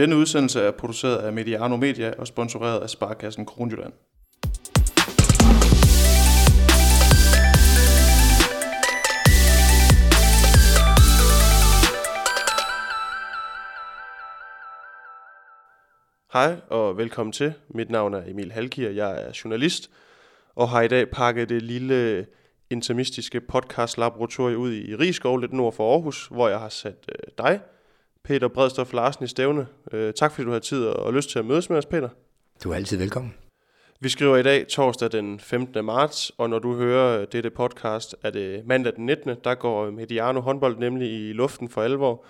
Denne udsendelse er produceret af Mediano Media og sponsoreret af Sparkassen Kronjylland. Hej og velkommen til. Mit navn er Emil Halkier, jeg er journalist og har i dag pakket det lille intermistiske podcast laboratorie ud i Rigskov, lidt nord for Aarhus, hvor jeg har sat øh, dig, Peter Bredstof Larsen, i stævne. Øh, tak fordi du har tid og lyst til at mødes med os, Peter. Du er altid velkommen. Vi skriver i dag torsdag den 15. marts, og når du hører dette podcast, er det mandag den 19. Der går Mediano håndbold nemlig i luften for alvor.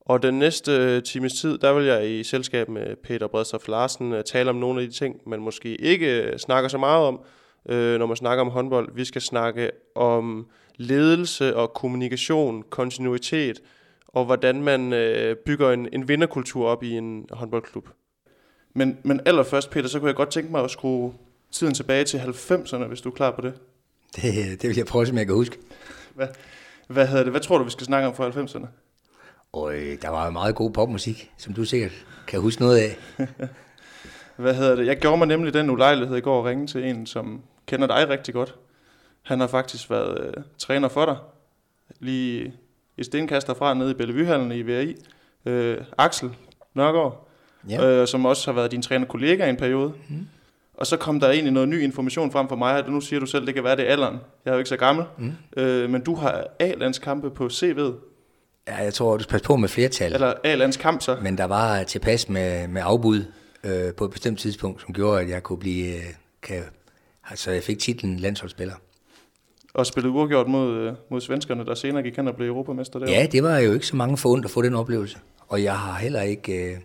Og den næste times tid, der vil jeg i selskab med Peter Bredstof Larsen øh, tale om nogle af de ting, man måske ikke snakker så meget om, øh, når man snakker om håndbold. Vi skal snakke om ledelse og kommunikation, kontinuitet, og hvordan man øh, bygger en, en vinderkultur op i en håndboldklub. Men, men allerførst, Peter, så kunne jeg godt tænke mig at skrue tiden tilbage til 90'erne, hvis du er klar på det. Det, det vil jeg prøve, som jeg kan huske. Hvad, hvad, hedder det? hvad tror du, vi skal snakke om for 90'erne? Og øh, der var meget god popmusik, som du sikkert kan huske noget af. hvad hedder det? Jeg gjorde mig nemlig den ulejlighed i går at ringe til en, som kender dig rigtig godt. Han har faktisk været øh, træner for dig, lige i stenkaster fra nede i Bellevuehallen i VRI. Øh, Axel Nørgaard, ja. øh, som også har været din trænerkollega i en periode. Mm. Og så kom der egentlig noget ny information frem for mig, at nu siger du selv, det kan være, det er alderen. Jeg er jo ikke så gammel. Mm. Øh, men du har A-landskampe på CV'et. Ja, jeg tror, du skal passe på med flertal. Eller A-landskamp så. Men der var tilpas med, med afbud øh, på et bestemt tidspunkt, som gjorde, at jeg kunne blive... Øh, kan, altså, jeg fik titlen landsholdsspiller. Og spillede uafgjort mod, øh, mod svenskerne, der senere gik hen og blev europamester der. Ja, det var jo ikke så mange forundt at få den oplevelse. Og jeg har heller ikke... Øh,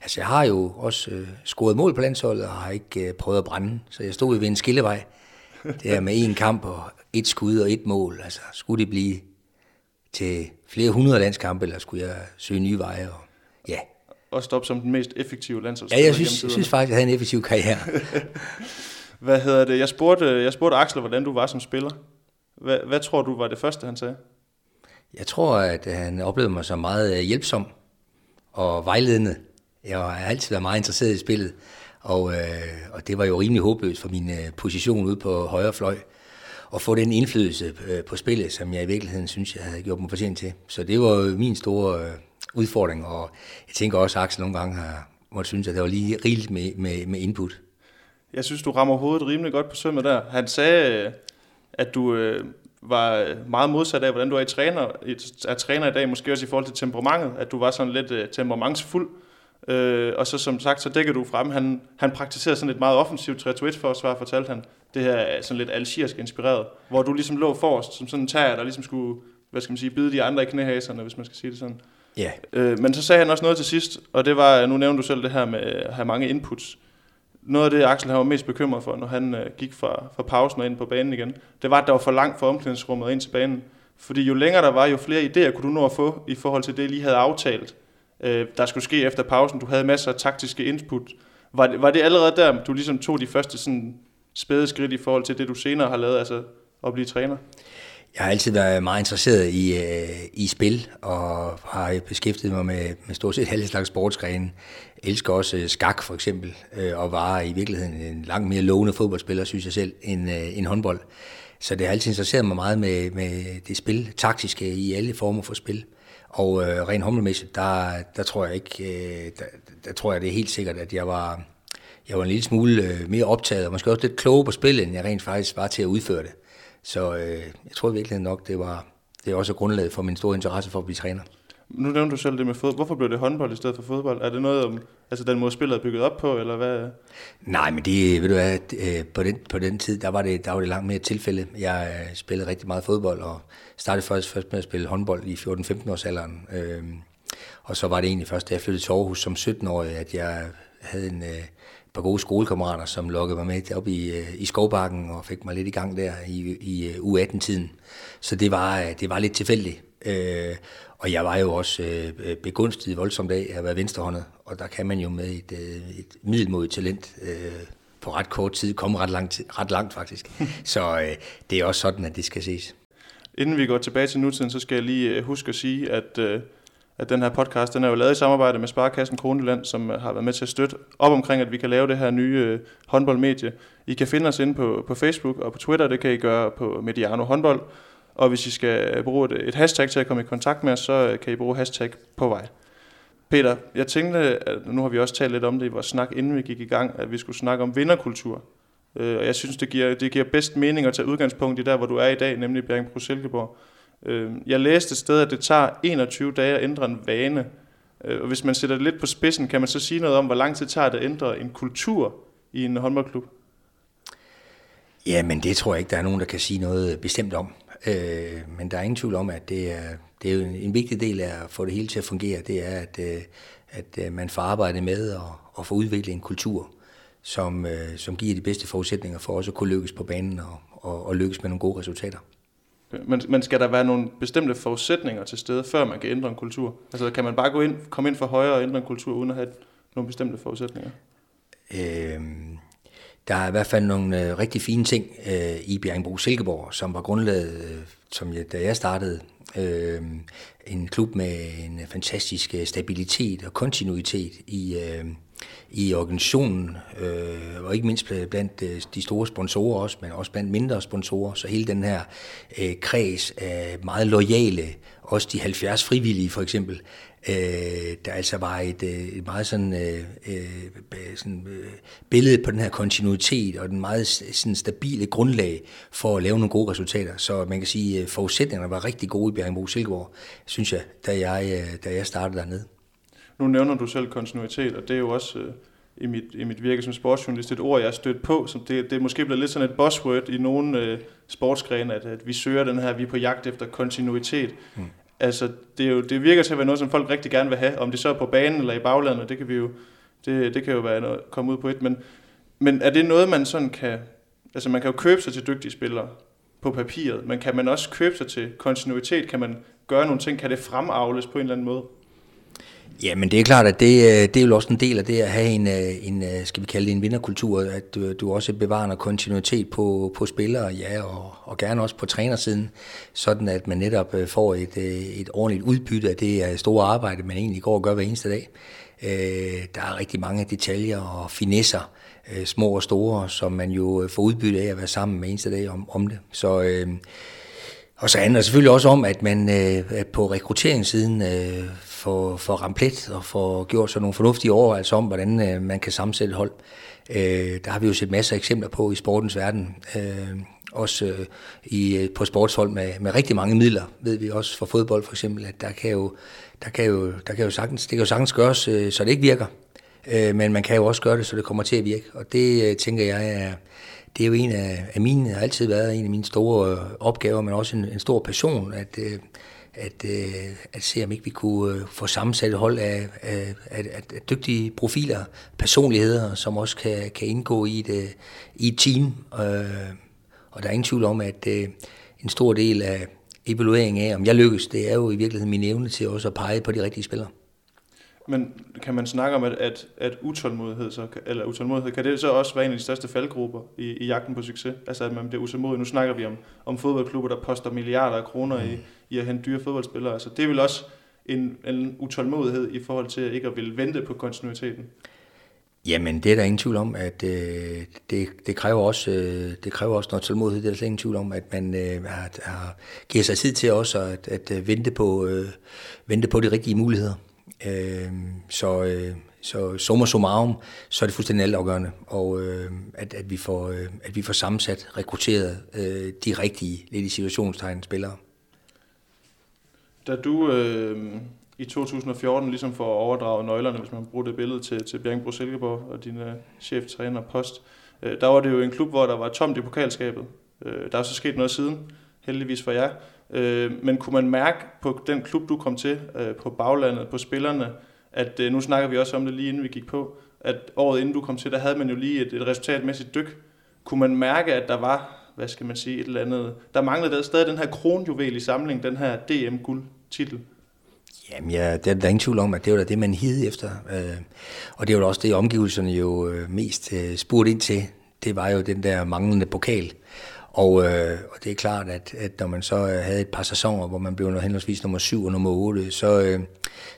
altså, jeg har jo også øh, scoret mål på landsholdet, og har ikke øh, prøvet at brænde. Så jeg stod ved en skillevej. Det er med en kamp og et skud og et mål. Altså, skulle det blive til flere hundrede landskampe, eller skulle jeg søge nye veje? Og, ja. Og stoppe som den mest effektive landsholdsspiller Ja, jeg synes, synes faktisk, jeg havde en effektiv karriere. Hvad hedder det? Jeg spurgte, jeg spurgte Axel, hvordan du var som spiller. Hvad, hvad tror du var det første, han sagde? Jeg tror, at han oplevede mig som meget øh, hjælpsom og vejledende. Jeg har altid været meget interesseret i spillet, og, øh, og det var jo rimelig håbløst for min øh, position ude på højre fløj at få den indflydelse øh, på spillet, som jeg i virkeligheden synes, jeg havde gjort mig fortjent til. Så det var jo min store øh, udfordring, og jeg tænker også, at Axel nogle gange har måtte synes, at det var lige rigeligt med, med, med input. Jeg synes, du rammer hovedet rimelig godt på sømmet der. Han sagde, at du øh, var meget modsat af, hvordan du er, i træner, er træner i dag, måske også i forhold til temperamentet, at du var sådan lidt øh, temperamentsfuld. Øh, og så som sagt, så dækker du frem. Han, han praktiserede sådan et meget offensivt 3-2-1 forsvar, fortalte han. Det her er sådan lidt algerisk inspireret, hvor du ligesom lå forrest, som sådan en tager, der ligesom skulle, hvad skal man sige, bide de andre i knæhaserne, hvis man skal sige det sådan. Ja. Yeah. Øh, men så sagde han også noget til sidst, og det var, nu nævnte du selv det her med at have mange inputs noget af det, Axel han var mest bekymret for, når han øh, gik fra, fra pausen og ind på banen igen, det var, at der var for langt fra omklædningsrummet ind til banen. Fordi jo længere der var, jo flere idéer kunne du nå at få i forhold til det, I lige havde aftalt, øh, der skulle ske efter pausen. Du havde masser af taktiske input. Var det, var det allerede der, du ligesom tog de første sådan, spæde skridt i forhold til det, du senere har lavet, altså at blive træner? Jeg har altid været meget interesseret i, øh, i spil, og har beskæftiget mig med, med stort set alle slags sportsgrene. Elsker også øh, skak for eksempel, øh, og var i virkeligheden en langt mere lovende fodboldspiller, synes jeg selv, end, øh, end håndbold. Så det har altid interesseret mig meget med, med det spil, taktiske i alle former for spil. Og øh, rent håndboldmæssigt, der, der tror jeg ikke, øh, der, der tror jeg det er helt sikkert, at jeg var, jeg var en lille smule øh, mere optaget, og måske også lidt klogere på spillet, end jeg rent faktisk var til at udføre det. Så øh, jeg tror virkelig nok, det var det er også grundlaget for min store interesse for at blive træner. Nu nævnte du selv det med fodbold. Hvorfor blev det håndbold i stedet for fodbold? Er det noget om, altså den måde spillet er bygget op på, eller hvad? Nej, men det, ved du hvad, øh, på den, på den tid, der var, det, der var det langt mere tilfælde. Jeg øh, spillede rigtig meget fodbold, og startede først, først med at spille håndbold i 14-15 års alderen. Øh, og så var det egentlig først, da jeg flyttede til Aarhus som 17-årig, at jeg havde en, par gode skolekammerater, som lukkede mig med op i, øh, i skovbakken og fik mig lidt i gang der i, i øh, U18-tiden. Så det var, øh, det var lidt tilfældigt. Øh, og jeg var jo også øh, begunstiget voldsomt af at være venstrehåndet, og der kan man jo med et, øh, et middelmodigt talent øh, på ret kort tid komme ret langt, ret langt faktisk. Så øh, det er også sådan, at det skal ses. Inden vi går tilbage til nutiden, så skal jeg lige huske at sige, at, øh, at den her podcast, den er jo lavet i samarbejde med Sparkassen Kroneland, som øh, har været med til at støtte op omkring, at vi kan lave det her nye øh, håndboldmedie. I kan finde os inde på, på Facebook og på Twitter, det kan I gøre på Mediano Håndbold. Og hvis I skal øh, bruge et, et hashtag til at komme i kontakt med os, så øh, kan I bruge hashtag på vej. Peter, jeg tænkte, at nu har vi også talt lidt om det i vores snak, inden vi gik i gang, at vi skulle snakke om vinderkultur. Øh, og jeg synes, det giver, det giver bedst mening at tage udgangspunkt i der, hvor du er i dag, nemlig Bjergbro Silkeborg. Øh, jeg læste et sted, at det tager 21 dage at ændre en vane. Øh, og hvis man sætter det lidt på spidsen, kan man så sige noget om, hvor lang tid tager det at ændre en kultur i en håndboldklub? Ja, men det tror jeg ikke, der er nogen, der kan sige noget bestemt om. Øh, men der er ingen tvivl om, at det er, det er jo en, en vigtig del af at få det hele til at fungere. Det er, at, øh, at øh, man får arbejdet med og, og få udviklet en kultur, som, øh, som giver de bedste forudsætninger for også at kunne lykkes på banen og, og, og lykkes med nogle gode resultater. Men, men skal der være nogle bestemte forudsætninger til stede, før man kan ændre en kultur? Altså kan man bare gå ind, komme ind for højre og ændre en kultur, uden at have nogle bestemte forudsætninger? Øhm, der er i hvert fald nogle øh, rigtig fine ting øh, i Bjerringbro Silkeborg, som var grundlaget, øh, som jeg, da jeg startede. Øh, en klub med en fantastisk øh, stabilitet og kontinuitet i, øh, i organisationen, øh, og ikke mindst blandt øh, de store sponsorer også, men også blandt mindre sponsorer. Så hele den her øh, kreds af meget lojale, også de 70 frivillige for eksempel, øh, der altså var et, øh, et meget sådan, øh, øh sådan øh, billede på den her kontinuitet og den meget sådan stabile grundlag for at lave nogle gode resultater. Så man kan sige, at forudsætningerne var rigtig gode i Bjergenbo Silkeborg, synes jeg, da jeg, da jeg startede dernede. Nu nævner du selv kontinuitet, og det er jo også øh, i, mit, i mit virke som sportsjournalist et ord, jeg har stødt på, som det, det er måske blevet lidt sådan et buzzword i nogle øh, sportsgrene, at, at vi søger den her, vi er på jagt efter kontinuitet. Mm. Altså, det, er jo, det virker til at være noget, som folk rigtig gerne vil have, om det så er på banen eller i baglandet, det kan vi jo, det, det kan jo være noget, komme ud på et, men, men er det noget, man sådan kan, altså man kan jo købe sig til dygtige spillere på papiret, men kan man også købe sig til kontinuitet, kan man gøre nogle ting, kan det fremavles på en eller anden måde? Ja, men det er klart, at det, øh, det er jo også en del af det at have en, øh, en øh, skal vi kalde det en vinderkultur, at du, du også bevarer noget kontinuitet på, på spillere, ja, og, og gerne også på trænersiden, sådan at man netop får et, et ordentligt udbytte af det store arbejde, man egentlig går og gør hver eneste dag. Der er rigtig mange detaljer og finesser, små og store, som man jo får udbytte af at være sammen med eneste dag om, om det. Så øh, og så handler det selvfølgelig også om, at man øh, på rekrutteringssiden øh, få, få ramt ramplet og få gjort sig nogle fornuftige overvejelser om, hvordan øh, man kan sammensætte hold. Øh, der har vi jo set masser af eksempler på i sportens verden. Øh, også øh, i, øh, på sportshold med, med rigtig mange midler, ved vi også for fodbold for eksempel, at der kan jo, der kan jo, der kan jo sagtens, det kan jo sagtens gøres, øh, så det ikke virker. Øh, men man kan jo også gøre det, så det kommer til at virke. Og det øh, tænker jeg er, det er jo en af, af mine, har altid været en af mine store øh, opgaver, men også en, en stor passion, at, øh, at, øh, at se, om ikke vi kunne øh, få sammensat et hold af, af, af, af dygtige profiler, personligheder, som også kan, kan indgå i et, øh, i et team. Øh, og der er ingen tvivl om, at en stor del af evalueringen af, om jeg lykkes, det er jo i virkeligheden min evne til også at pege på de rigtige spillere. Men kan man snakke om, at, at, at utålmodighed, så, eller utålmodighed, kan det så også være en af de største faldgrupper i, i jagten på succes? Altså at man bliver utålmodig. Nu snakker vi om, om fodboldklubber, der poster milliarder af kroner i, i at hente dyre fodboldspillere. Altså det er vel også en, en utålmodighed i forhold til ikke at ville vente på kontinuiteten? Jamen, det er der ingen tvivl om, at øh, det, det, kræver også, øh, det kræver også noget tålmodighed. Det er der slet ingen tvivl om, at man øh, har, har, giver sig tid til også at, at, at vente, på, øh, vente på de rigtige muligheder. Øh, så, øh, så summa summarum, så er det fuldstændig altafgørende, og øh, at, at, vi får, øh, at vi får sammensat, rekrutteret øh, de rigtige, lidt i situationstegn, spillere. Da du øh, i 2014 ligesom får overdraget nøglerne, hvis man bruger det billede til, til Bjergbro Silkeborg og din øh, cheftræner post, øh, der var det jo en klub, hvor der var tomt i pokalskabet. Øh, der er så sket noget siden, heldigvis for jer. Øh, men kunne man mærke på den klub, du kom til, øh, på baglandet, på spillerne, at øh, nu snakker vi også om det lige inden vi gik på, at året inden du kom til, der havde man jo lige et, et resultatmæssigt dyk. Kunne man mærke, at der var, hvad skal man sige, et eller andet, der manglede der stadig den her kronjuvel i samling, den her DM-guld-titel? Jamen, ja, det er der ingen tvivl om, at det var det, man hidede efter. Øh, og det var også det, omgivelserne jo øh, mest øh, spurgte ind til. Det var jo den der manglende pokal. Og, øh, og det er klart, at, at når man så øh, havde et par sæsoner, hvor man blev henholdsvis nummer 7 og nummer 8, så, øh,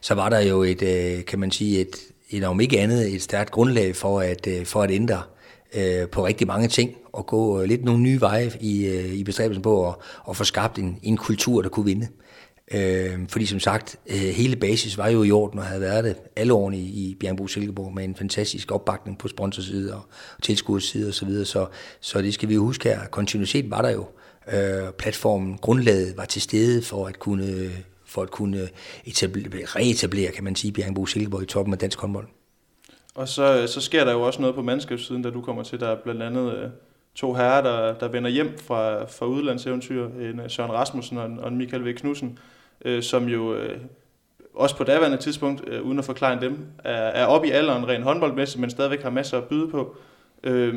så var der jo et, øh, kan man sige, et, et om ikke andet, et stærkt grundlag for at, øh, for at ændre øh, på rigtig mange ting og gå øh, lidt nogle nye veje i, øh, i bestræbelsen på at, at få skabt en, en kultur, der kunne vinde. Øh, fordi som sagt, øh, hele basis var jo i orden og havde været det alle årene i, i Bjergbro Silkeborg med en fantastisk opbakning på sponsorside og tilskudsside osv. Så, videre. så, så det skal vi jo huske her. Kontinuitet var der jo. Øh, platformen, grundlaget var til stede for at kunne for at kunne etablere, reetablere, kan man sige, Bjergbro Silkeborg i toppen af dansk håndbold. Og så, så sker der jo også noget på mandskabssiden, da du kommer til. Der er blandt andet øh, to herrer, der, der vender hjem fra, fra udlandseventyr. En øh, Søren Rasmussen og en, og en Michael V. Knudsen, øh, som jo øh, også på daværende tidspunkt, øh, uden at forklare dem, er, er oppe i alderen rent håndboldmæssigt, men stadigvæk har masser at byde på. Øh,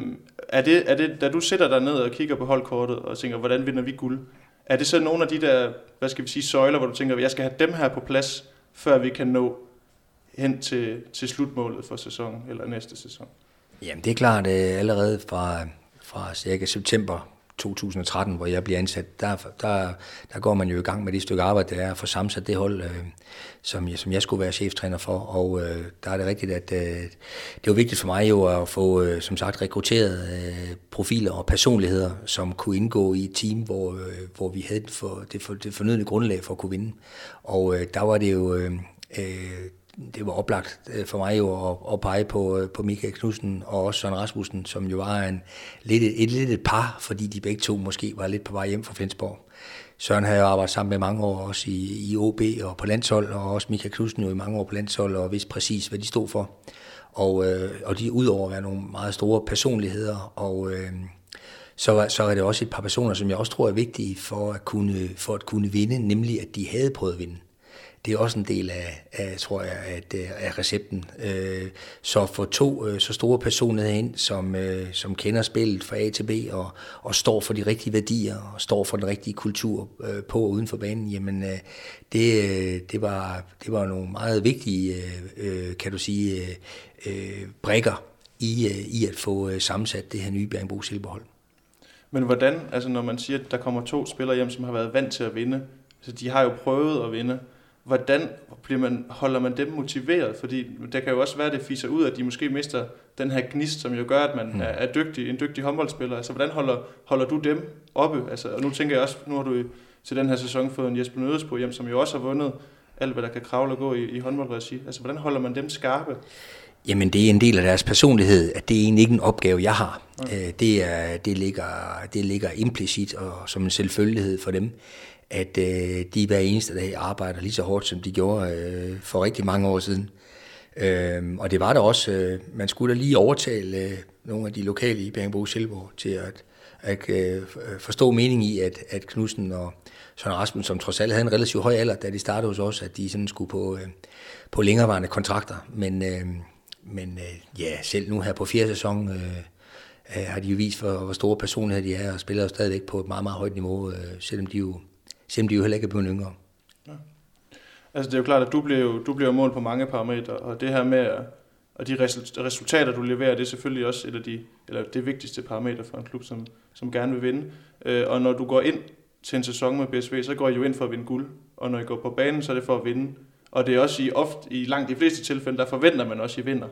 er, det, er det, da du sætter dig ned og kigger på holdkortet og tænker, hvordan vinder vi guld, er det så nogle af de der, hvad skal vi sige, søjler, hvor du tænker, jeg skal have dem her på plads, før vi kan nå hen til, til slutmålet for sæsonen, eller næste sæson? Jamen det er klart, øh, allerede fra, fra cirka september 2013, hvor jeg bliver ansat, der, der, der går man jo i gang med det stykke arbejde, der er for sammensat det hold, øh, som, jeg, som jeg skulle være cheftræner for. Og øh, der er det rigtigt, at øh, det var vigtigt for mig jo at få, øh, som sagt, rekrutteret øh, profiler og personligheder, som kunne indgå i et team, hvor, øh, hvor vi havde for, det, for, det fornødende grundlag for at kunne vinde. Og øh, der var det jo... Øh, øh, det var oplagt øh, for mig jo at, at pege på, øh, på Michael Knudsen og også Søren Rasmussen, som jo var en, lidt, et, et, lidt et par, fordi de begge to måske var lidt på vej hjem fra Flensborg. Søren havde jo arbejdet sammen med mange år også i, i OB og på landshold, og også Michael Knudsen jo i mange år på landshold, og vidste præcis, hvad de stod for. Og, øh, og de udover at være nogle meget store personligheder, og øh, så, så er det også et par personer, som jeg også tror er vigtige for at kunne, for at kunne vinde, nemlig at de havde prøvet at vinde det er også en del af, af tror jeg, at, øh, af recepten. Øh, så få to øh, så store personer ind, som, øh, som kender spillet fra A til B, og, og står for de rigtige værdier, og står for den rigtige kultur øh, på og uden for banen, jamen det, det, var, det var nogle meget vigtige, kan du sige, brikker i, i at få sammensat det her nye Bjergenbro Silberhold. Men hvordan, altså når man siger, at der kommer to spillere hjem, som har været vant til at vinde, så de har jo prøvet at vinde, hvordan bliver man, holder man dem motiveret? Fordi der kan jo også være, at det fiser ud, at de måske mister den her gnist, som jo gør, at man mm. er, er dygtig, en dygtig håndboldspiller. Altså, hvordan holder, holder du dem oppe? Altså, og nu tænker jeg også, nu har du til den her sæson fået en Jesper Nødes på hjem, som jo også har vundet alt, hvad der kan kravle og gå i, i håndboldregi. Altså, hvordan holder man dem skarpe? Jamen, det er en del af deres personlighed, at det er egentlig ikke en opgave, jeg har. Okay. Øh, det, er, det, ligger, det ligger implicit og som en selvfølgelighed for dem at øh, de hver eneste dag arbejder lige så hårdt, som de gjorde øh, for rigtig mange år siden. Øh, og det var der også, øh, man skulle da lige overtale øh, nogle af de lokale i Bjergbro Silborg til at, at øh, forstå mening i, at, at Knudsen og Søren Rasmus, som trods alt havde en relativt høj alder, da de startede hos os, at de sådan skulle på, øh, på længerevarende kontrakter. Men, øh, men øh, ja, selv nu her på fjerde sæson, øh, øh, har de jo vist, hvor, hvor store personligheder de er, og spiller jo stadigvæk på et meget, meget højt niveau, øh, selvom de jo selvom de jo heller ikke er blevet yngre. Ja. Altså det er jo klart, at du bliver, du bliver målt på mange parametre, og det her med, og de resultater, du leverer, det er selvfølgelig også et af de, eller det vigtigste parametre for en klub, som, som gerne vil vinde. Øh, og når du går ind til en sæson med BSV, så går I jo ind for at vinde guld, og når I går på banen, så er det for at vinde. Og det er også i, ofte, i langt de fleste tilfælde, der forventer man også, at I vinder.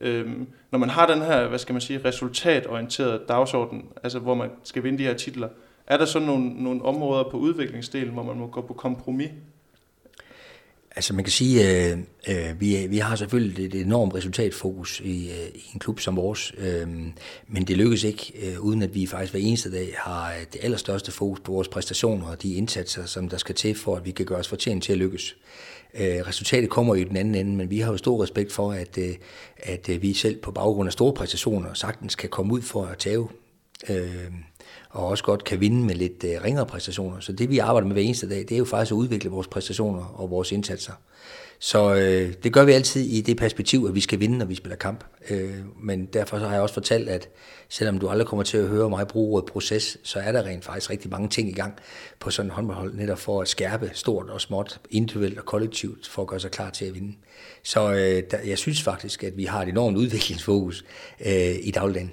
Øhm, når man har den her, hvad skal man sige, resultatorienterede dagsorden, altså hvor man skal vinde de her titler, er der så nogle, nogle områder på udviklingsdelen, hvor man må gå på kompromis? Altså man kan sige, øh, øh, vi, vi har selvfølgelig et enormt resultatfokus i, øh, i en klub som vores, øh, men det lykkes ikke, øh, uden at vi faktisk hver eneste dag har øh, det allerstørste fokus på vores præstationer og de indsatser, som der skal til for, at vi kan gøre os fortjent til at lykkes. Øh, resultatet kommer jo i den anden ende, men vi har jo stor respekt for, at, øh, at øh, vi selv på baggrund af store præstationer sagtens kan komme ud for at tage øh, og også godt kan vinde med lidt øh, ringere præstationer. Så det vi arbejder med hver eneste dag, det er jo faktisk at udvikle vores præstationer og vores indsatser. Så øh, det gør vi altid i det perspektiv, at vi skal vinde, når vi spiller kamp. Øh, men derfor så har jeg også fortalt, at selvom du aldrig kommer til at høre mig bruge ordet proces, så er der rent faktisk rigtig mange ting i gang på sådan en håndboldhold, netop for at skærpe stort og småt, individuelt og kollektivt, for at gøre sig klar til at vinde. Så øh, der, jeg synes faktisk, at vi har et enormt udviklingsfokus øh, i dagligdagen.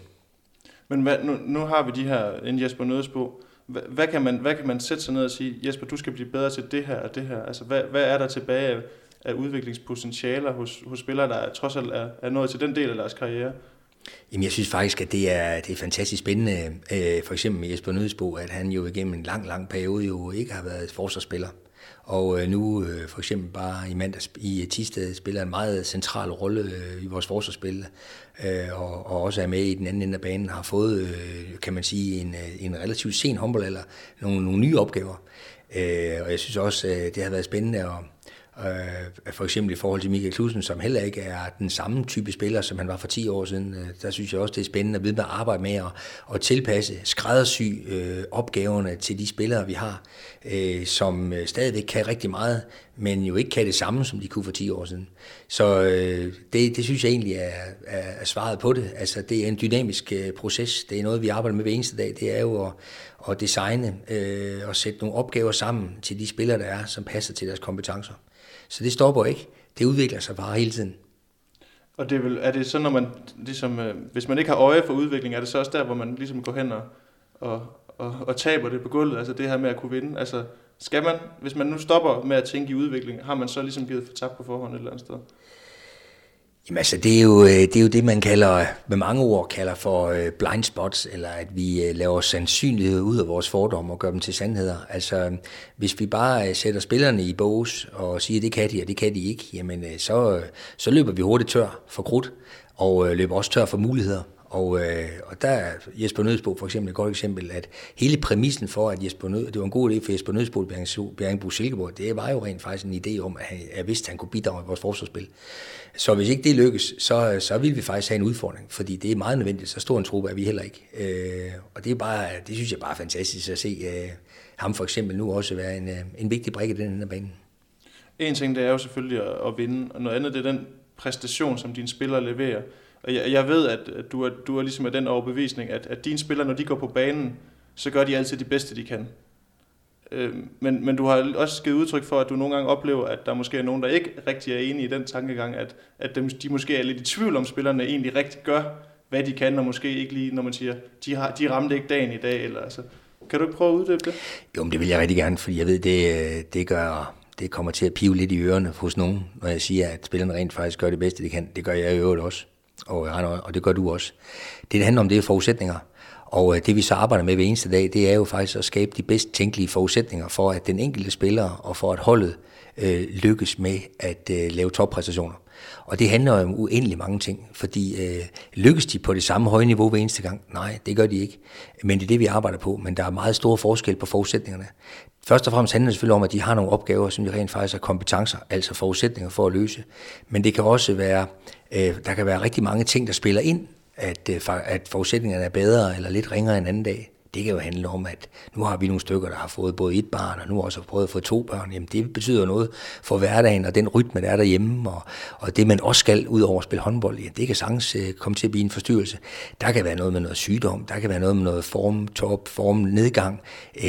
Men hvad, nu, nu har vi de her, en Jesper Nødesbo, hvad, hvad, kan man, hvad kan man sætte sig ned og sige, Jesper, du skal blive bedre til det her og det her? Altså, hvad, hvad er der tilbage af, af udviklingspotentialer hos, hos spillere, der trods alt er, er nået til den del af deres karriere? Jamen, jeg synes faktisk, at det er, det er fantastisk spændende. Øh, for eksempel med Jesper Nødsbo, at han jo igennem en lang, lang periode jo ikke har været forsvarsspiller. Og øh, nu øh, for eksempel bare i mandags i Tisted spiller en meget central rolle øh, i vores forsvarsspil, Øh, og, og også er med i den anden ende af banen, har fået, øh, kan man sige, en, øh, en relativt sen håndboldalder, nogle, nogle nye opgaver. Og jeg synes også, det har været spændende at, Øh, for eksempel i forhold til Michael Knudsen, som heller ikke er den samme type spiller, som han var for 10 år siden. Øh, der synes jeg også, det er spændende at vide med at arbejde med at, at tilpasse, skræddersy øh, opgaverne til de spillere, vi har, øh, som øh, stadigvæk kan rigtig meget, men jo ikke kan det samme, som de kunne for 10 år siden. Så øh, det, det synes jeg egentlig er, er, er svaret på det. Altså, det er en dynamisk øh, proces. Det er noget, vi arbejder med hver eneste dag. Det er jo at, at designe øh, og sætte nogle opgaver sammen til de spillere, der er, som passer til deres kompetencer. Så det stopper ikke. Det udvikler sig bare hele tiden. Og det er, vel, er det så, når man, ligesom, øh, hvis man ikke har øje for udvikling, er det så også der, hvor man ligesom går hen og, og, og, og taber det på gulvet, altså det her med at kunne vinde? Altså, skal man, hvis man nu stopper med at tænke i udvikling, har man så ligesom givet for tabt på forhånd et eller andet sted? Jamen altså, det er, jo, øh, det er jo det, man kalder, med mange ord kalder for øh, blind spots, eller at vi øh, laver sandsynlighed ud af vores fordomme og gør dem til sandheder. Altså, hvis vi bare sætter spillerne i bås og siger, det kan de, og det kan de ikke, jamen så, så løber vi hurtigt tør for krudt, og løber også tør for muligheder. Og, øh, og der er Jesper Nødsbo for eksempel et godt eksempel, at hele præmissen for, at Jesper Nød, det var en god idé for Jesper Nødsbo Bjerringbo Silkeborg, det var jo rent faktisk en idé om, at han, at vidste, at han kunne bidrage i vores forsvarsspil. Så hvis ikke det lykkes, så, så vil vi faktisk have en udfordring, fordi det er meget nødvendigt. Så stor en truppe er vi heller ikke. Øh, og det, er bare, det synes jeg bare er fantastisk at se øh, ham for eksempel nu også være en, øh, en vigtig brik i den her bane. En ting, det er jo selvfølgelig at, at vinde, og noget andet, det er den præstation, som dine spillere leverer. Og jeg, jeg ved, at, du er, du er ligesom af den overbevisning, at, at dine spillere, når de går på banen, så gør de altid det bedste, de kan. Øh, men, men du har også givet udtryk for, at du nogle gange oplever, at der måske er nogen, der ikke rigtig er enige i den tankegang, at, at dem, de måske er lidt i tvivl om, spillerne egentlig rigtig gør, hvad de kan, og måske ikke lige, når man siger, de, har, de ramte ikke dagen i dag. Eller, altså. Kan du ikke prøve at uddybe det? Jo, men det vil jeg rigtig gerne, fordi jeg ved, det, det gør, det kommer til at pive lidt i ørerne hos nogen, når jeg siger, at spillerne rent faktisk gør det bedste, de kan. Det gør jeg i øvrigt også, og, øh, og det gør du også. Det, det handler om, det er forudsætninger. Og øh, det vi så arbejder med hver eneste dag, det er jo faktisk at skabe de bedst tænkelige forudsætninger for, at den enkelte spiller og for at holdet øh, øh, lykkes med at øh, lave toppræstationer. Og det handler om uendelig mange ting, fordi øh, lykkes de på det samme høje niveau hver eneste gang? Nej, det gør de ikke. Men det er det, vi arbejder på, men der er meget store forskel på forudsætningerne. Først og fremmest handler det selvfølgelig om, at de har nogle opgaver, som de rent faktisk har kompetencer, altså forudsætninger for at løse. Men det kan også være, øh, der kan være rigtig mange ting, der spiller ind at, øh, at forudsætningerne er bedre eller lidt ringere en anden dag. Det kan jo handle om, at nu har vi nogle stykker, der har fået både et barn, og nu også har prøvet at få to børn. Jamen, det betyder noget for hverdagen, og den rytme, der er derhjemme, og, og det, man også skal ud over at spille håndbold, ja, det kan sagtens øh, komme til at blive en forstyrrelse. Der kan være noget med noget sygdom, der kan være noget med noget form, top, form, nedgang. Uh,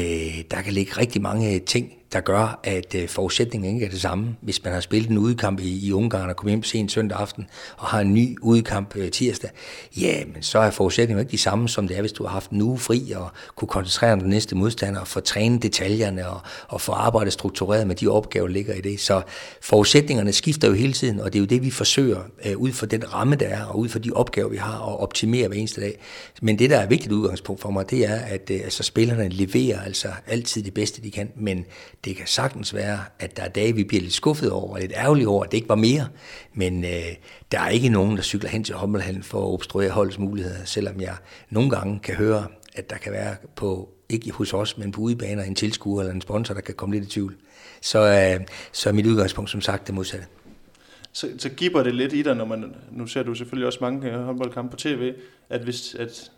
der kan ligge rigtig mange ting, der gør, at øh, forudsætningen ikke er det samme. Hvis man har spillet en udekamp i, i Ungarn og kommer hjem sent søndag aften og har en ny udekamp øh, tirsdag, ja, men så er forudsætningen ikke de samme, som det er, hvis du har haft en uge fri og kunne koncentrere dig om den næste modstander og få trænet detaljerne og, og få arbejdet struktureret med de opgaver, der ligger i det. Så forudsætningerne skifter jo hele tiden, og det er jo det, vi forsøger øh, ud fra den ramme, der er, og ud fra de opgaver, vi har, at optimere hver eneste dag. Men det, der er vigtigt udgangspunkt for mig, det er, at øh, altså, spillerne leverer altså altid det bedste, de kan, men det kan sagtens være, at der er dage, vi bliver lidt skuffet over, lidt ærgerlige over, at det ikke var mere. Men øh, der er ikke nogen, der cykler hen til håndboldhallen for at obstruere holdets muligheder, selvom jeg nogle gange kan høre, at der kan være på, ikke hos os, men på udebaner, en tilskuer eller en sponsor, der kan komme lidt i tvivl. Så, øh, så er mit udgangspunkt som sagt det modsatte. Så, så giver det lidt i dig, når man, nu ser du selvfølgelig også mange øh, håndboldkampe på tv, at hvis, at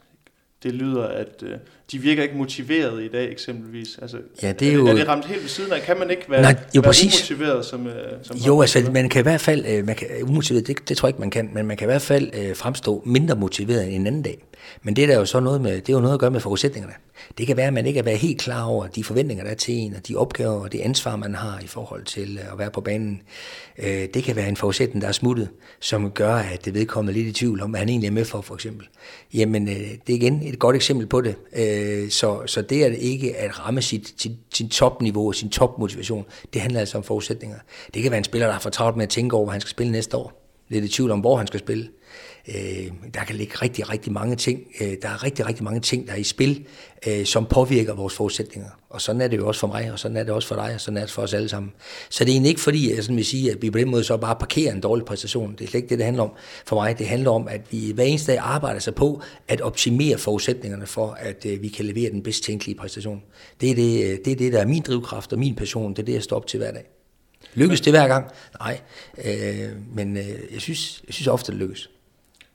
det lyder, at øh, de virker ikke motiveret i dag eksempelvis. Altså, ja, det er, jo... er, det, ramt helt ved siden af? Kan man ikke være, Nej, jo, være umotiveret som, øh, som Jo, altså man kan i hvert fald, øh, man kan, umotiveret, det, det tror jeg ikke man kan, men man kan i hvert fald øh, fremstå mindre motiveret end en anden dag. Men det er der jo så noget med, det er jo noget at gøre med forudsætningerne. Det kan være, at man ikke er været helt klar over de forventninger, der er til en, og de opgaver og det ansvar, man har i forhold til at være på banen. Øh, det kan være en forudsætning, der er smuttet, som gør, at det vedkommende er lidt i tvivl om, hvad han egentlig er med for, for eksempel. Jamen, øh, det er igen et godt eksempel på det. Øh, Øh, så, så det er det ikke at ramme sit, sit, sit topniveau og sin topmotivation. Det handler altså om forudsætninger. Det kan være en spiller, der har for travlt med at tænke over, hvad han skal spille næste år. Lidt i tvivl om, hvor han skal spille. Øh, der kan ligge rigtig, rigtig mange ting. Øh, der er rigtig, rigtig mange ting, der er i spil, øh, som påvirker vores forudsætninger. Og sådan er det jo også for mig, og sådan er det også for dig, og sådan er det for os alle sammen. Så det er egentlig ikke fordi, jeg sådan vil sige, at vi på den måde så bare parkerer en dårlig præstation. Det er slet ikke det, det handler om for mig. Det handler om, at vi hver eneste dag arbejder sig på at optimere forudsætningerne for, at vi kan levere den bedst tænkelige præstation. Det er det, det er det, der er min drivkraft og min passion. Det er det, jeg står op til hver dag. Lykkes det hver gang? Nej, øh, men øh, jeg, synes, jeg synes ofte, det lykkes.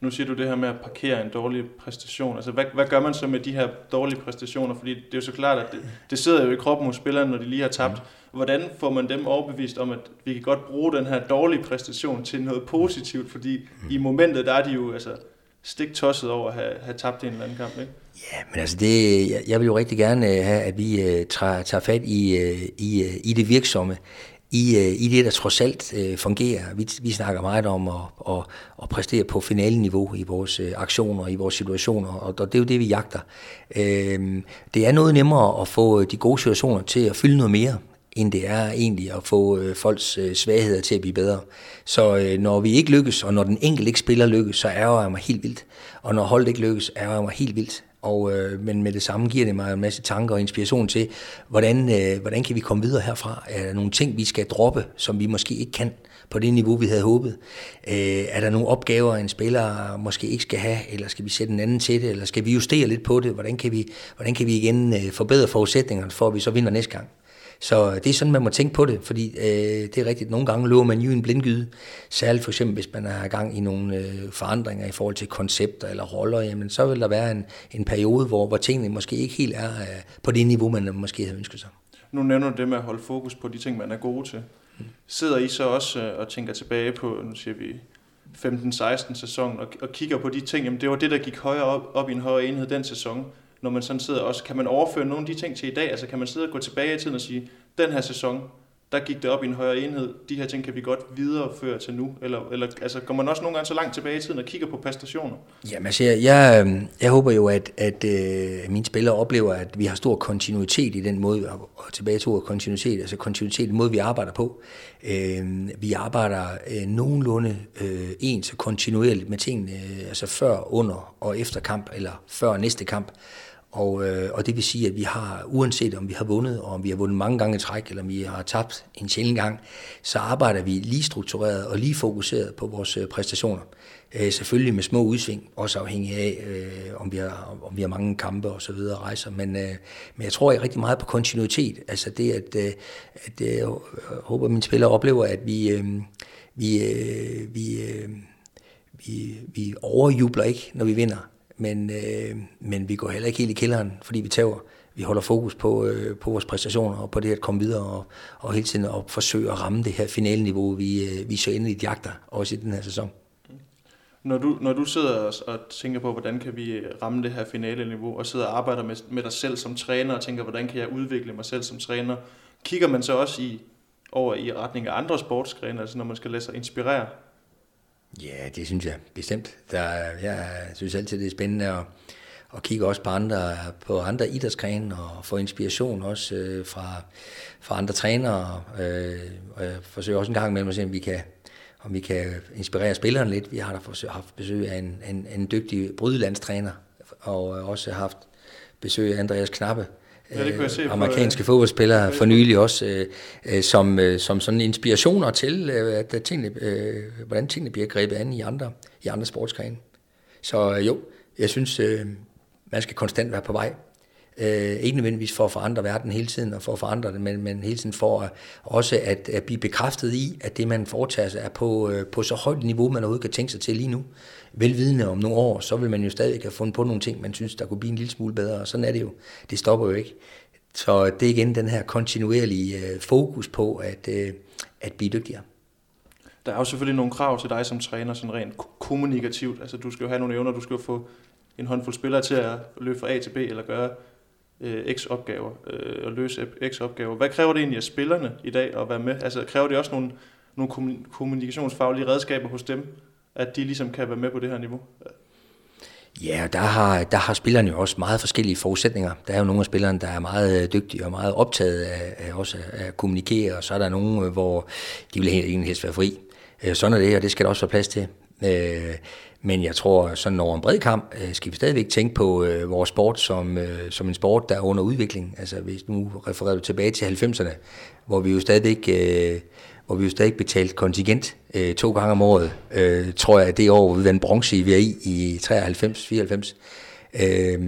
Nu siger du det her med at parkere en dårlig præstation. Altså, hvad, hvad gør man så med de her dårlige præstationer? Fordi det er jo så klart, at det, det sidder jo i kroppen hos spillerne, når de lige har tabt. Mm. Hvordan får man dem overbevist om, at vi kan godt bruge den her dårlige præstation til noget positivt? Fordi mm. i momentet, der er de jo altså, stik tosset over at have, have tabt en eller anden kamp, ikke? Ja, men altså det, jeg, vil jo rigtig gerne have, at vi uh, tager, tager fat i, uh, i, i det virksomme i, øh, i det, der trods alt øh, fungerer. Vi, vi snakker meget om at, at, at præstere på finaleniveau i vores øh, aktioner, i vores situationer, og, og det er jo det, vi jagter. Øh, det er noget nemmere at få øh, de gode situationer til at fylde noget mere, end det er egentlig at få øh, folks øh, svagheder til at blive bedre. Så øh, når vi ikke lykkes, og når den enkelte ikke spiller lykkes, så ærger jeg mig helt vildt. Og når holdet ikke lykkes, ærger jeg mig helt vildt. Og, øh, men med det samme giver det mig en masse tanker og inspiration til, hvordan, øh, hvordan kan vi komme videre herfra? Er der nogle ting, vi skal droppe, som vi måske ikke kan på det niveau, vi havde håbet? Øh, er der nogle opgaver, en spiller måske ikke skal have, eller skal vi sætte en anden til det, eller skal vi justere lidt på det? Hvordan kan vi, hvordan kan vi igen øh, forbedre forudsætningerne for, at vi så vinder næste gang? Så øh, det er sådan, man må tænke på det, fordi øh, det er rigtigt, nogle gange løber man jo en blindgyde, særligt for eksempel, hvis man har gang i nogle øh, forandringer i forhold til koncepter eller roller, jamen så vil der være en, en periode, hvor, hvor tingene måske ikke helt er øh, på det niveau, man måske havde ønsket sig. Nu nævner du det med at holde fokus på de ting, man er gode til. Sidder I så også øh, og tænker tilbage på, nu siger vi 15-16 sæson, og, og kigger på de ting, jamen det var det, der gik højere op, op i en højere enhed den sæson, når man sådan sidder også, kan man overføre nogle af de ting til i dag? Altså kan man sidde og gå tilbage i tiden og sige, den her sæson, der gik det op i en højere enhed. De her ting kan vi godt videreføre til nu. Eller, eller altså, går man også nogle gange så langt tilbage i tiden og kigger på præstationer? Jamen altså, jeg, jeg, øhm, jeg håber jo, at, at, at øh, mine spillere oplever, at vi har stor kontinuitet i den måde, og tilbage til ordet kontinuitet, altså kontinuitet i den måde, vi arbejder på. Øh, vi arbejder øh, nogenlunde øh, ens og kontinuerligt med tingene, øh, altså før, under og efter kamp, eller før næste kamp. Og, øh, og det vil sige, at vi har, uanset om vi har vundet, og om vi har vundet mange gange i træk, eller om vi har tabt en sjældent gang, så arbejder vi lige struktureret og lige fokuseret på vores øh, præstationer. Øh, selvfølgelig med små udsving, også afhængig af, øh, om, vi har, om vi har mange kampe og så videre rejser. Men, øh, men jeg tror ikke rigtig meget på kontinuitet. Altså det, at, øh, at øh, jeg håber, at mine spillere oplever, at vi, øh, vi, øh, vi, øh, vi, vi overjubler ikke, når vi vinder men, øh, men vi går heller ikke helt i kælderen, fordi vi tager. Vi holder fokus på, øh, på vores præstationer og på det at komme videre og, og hele tiden at forsøge at ramme det her finaleniveau, vi, øh, vi så endeligt jagter, også i den her sæson. Når du, når du sidder og, og tænker på, hvordan kan vi ramme det her finale-niveau, og sidder og arbejder med, med dig selv som træner, og tænker, hvordan kan jeg udvikle mig selv som træner, kigger man så også i, over i retning af andre sportsgrene, altså når man skal lade sig inspirere Ja, det synes jeg bestemt. Der, jeg synes altid, det er spændende at, at kigge også på andre, på andre idrætsgrene og få inspiration også øh, fra, fra andre trænere. Øh, og jeg forsøger også en gang imellem at se, om vi kan, om vi kan inspirere spillerne lidt. Vi har da forsøg, haft besøg af en, en, en dygtig brydelandstræner, og øh, også haft besøg af Andreas Knappe, ja, det kunne jeg se øh, amerikanske fodboldspillere for nylig også, øh, øh, som, øh, som sådan inspirationer til, øh, at tingene, øh, hvordan tingene bliver grebet an i andre, i andre sportsgrene. Så øh, jo, jeg synes, øh, man skal konstant være på vej. Øh, ikke nødvendigvis for at forandre verden hele tiden og for at forandre det, men, men hele tiden for at, også at, at blive bekræftet i, at det man foretager sig er på, øh, på så højt niveau, man overhovedet kan tænke sig til lige nu. Velvidende om nogle år, så vil man jo stadig have fundet på nogle ting, man synes, der kunne blive en lille smule bedre, og sådan er det jo. Det stopper jo ikke. Så det er igen den her kontinuerlige øh, fokus på at, øh, at blive dygtigere. Der er jo selvfølgelig nogle krav til dig som træner, sådan rent kommunikativt. Altså du skal jo have nogle evner, du skal jo få en håndfuld spillere til at løbe fra A til B, eller gøre øh, x-opgaver øh, og løse x-opgaver. Hvad kræver det egentlig af spillerne i dag at være med? Altså kræver det også nogle, nogle kommunikationsfaglige redskaber hos dem, at de ligesom kan være med på det her niveau? Ja, der har, der har spillerne jo også meget forskellige forudsætninger. Der er jo nogle af spillerne, der er meget øh, dygtige og meget optaget af, af også at kommunikere, og så er der nogle, øh, hvor de vil egentlig helst være fri. Øh, sådan er det, og det skal der også være plads til. Men jeg tror, sådan over en bred kamp, skal vi stadigvæk tænke på vores sport som, som en sport, der er under udvikling. Altså hvis nu refererer du tilbage til 90'erne, hvor vi jo stadigvæk hvor vi jo stadig betalt kontingent øh, to gange om året, øh, tror jeg, det år, hvor vi vandt bronze i VI i 93-94. Øh,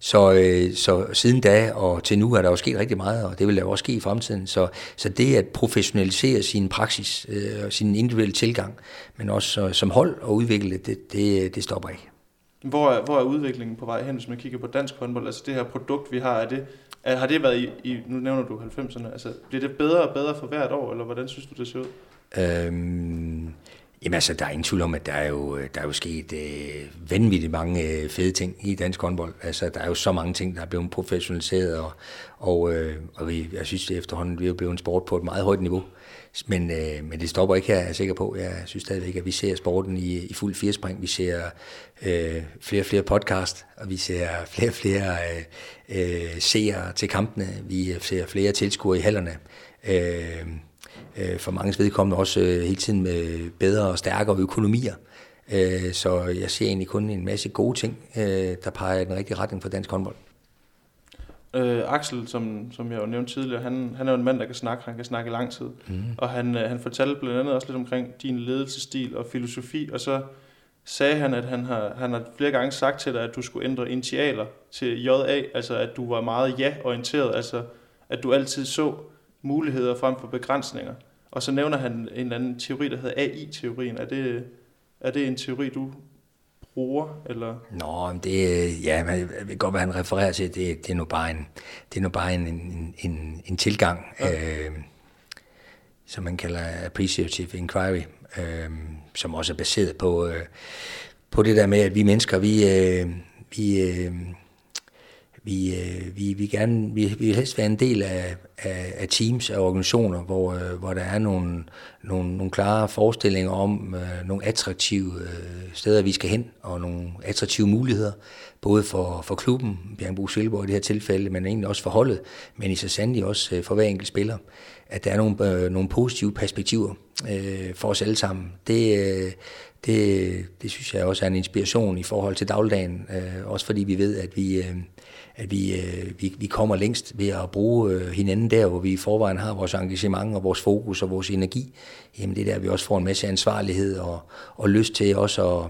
så, øh, så siden da og til nu er der jo sket rigtig meget, og det vil der også ske i fremtiden. Så, så det at professionalisere sin praksis øh, og sin individuelle tilgang, men også øh, som hold og udvikle det, det, det stopper ikke. Hvor er, hvor er udviklingen på vej hen, hvis man kigger på dansk håndbold? Altså det her produkt, vi har, er det, er, har det været i, i, nu nævner du 90'erne, altså bliver det bedre og bedre for hvert år, eller hvordan synes du, det ser ud? Øhm, jamen altså, der er ingen tvivl om, at der er jo, der er jo sket øh, vanvittigt mange øh, fede ting i dansk håndbold. Altså, der er jo så mange ting, der er blevet professionaliseret, og, og, øh, og vi, jeg synes, det efterhånden vi er blevet en sport på et meget højt niveau. Men, øh, men det stopper ikke her, jeg er sikker på. Jeg synes stadigvæk, at vi ser sporten i, i fuld firespring. Vi ser øh, flere og flere podcast, og vi ser flere og flere øh, øh, seere til kampene. Vi ser flere tilskuere i hallerne. Øh, øh, for mange vedkommende også øh, hele tiden med bedre og stærkere økonomier. Øh, så jeg ser egentlig kun en masse gode ting, øh, der peger i den rigtige retning for dansk håndbold. Øh, Axel, som, som jeg jo nævnte tidligere, han, han er jo en mand, der kan snakke. Han kan snakke i lang tid. Mm. Og han, øh, han fortalte blandt andet også lidt omkring din ledelsesstil og filosofi. Og så sagde han, at han har, han har flere gange sagt til dig, at du skulle ændre initialer til JA. Altså at du var meget ja-orienteret. Altså at du altid så muligheder frem for begrænsninger. Og så nævner han en eller anden teori, der hedder AI-teorien. Er det, er det en teori, du bruger? Eller? Nå, det, ja, man ved godt, hvad han refererer til. Det, det er nu bare en, det er nu bare en, en, en, en tilgang, ja. øh, som man kalder appreciative inquiry, øh, som også er baseret på, øh, på det der med, at vi mennesker, vi, øh, vi, øh, vi, øh, vi, vi, gerne, vi, vi vil helst være en del af, af, af teams, og organisationer, hvor, øh, hvor der er nogle, nogle, nogle klare forestillinger om øh, nogle attraktive øh, steder, vi skal hen, og nogle attraktive muligheder, både for, for klubben, Bjergbro Silborg i det her tilfælde, men egentlig også for holdet, men i så sandelig også øh, for hver enkelt spiller, at der er nogle, øh, nogle positive perspektiver øh, for os alle sammen. Det, øh, det, det synes jeg også er en inspiration i forhold til dagligdagen, øh, også fordi vi ved, at vi... Øh, at vi, øh, vi, vi kommer længst ved at bruge øh, hinanden der, hvor vi i forvejen har vores engagement og vores fokus og vores energi. Jamen det er der, vi også får en masse ansvarlighed og, og lyst til også at,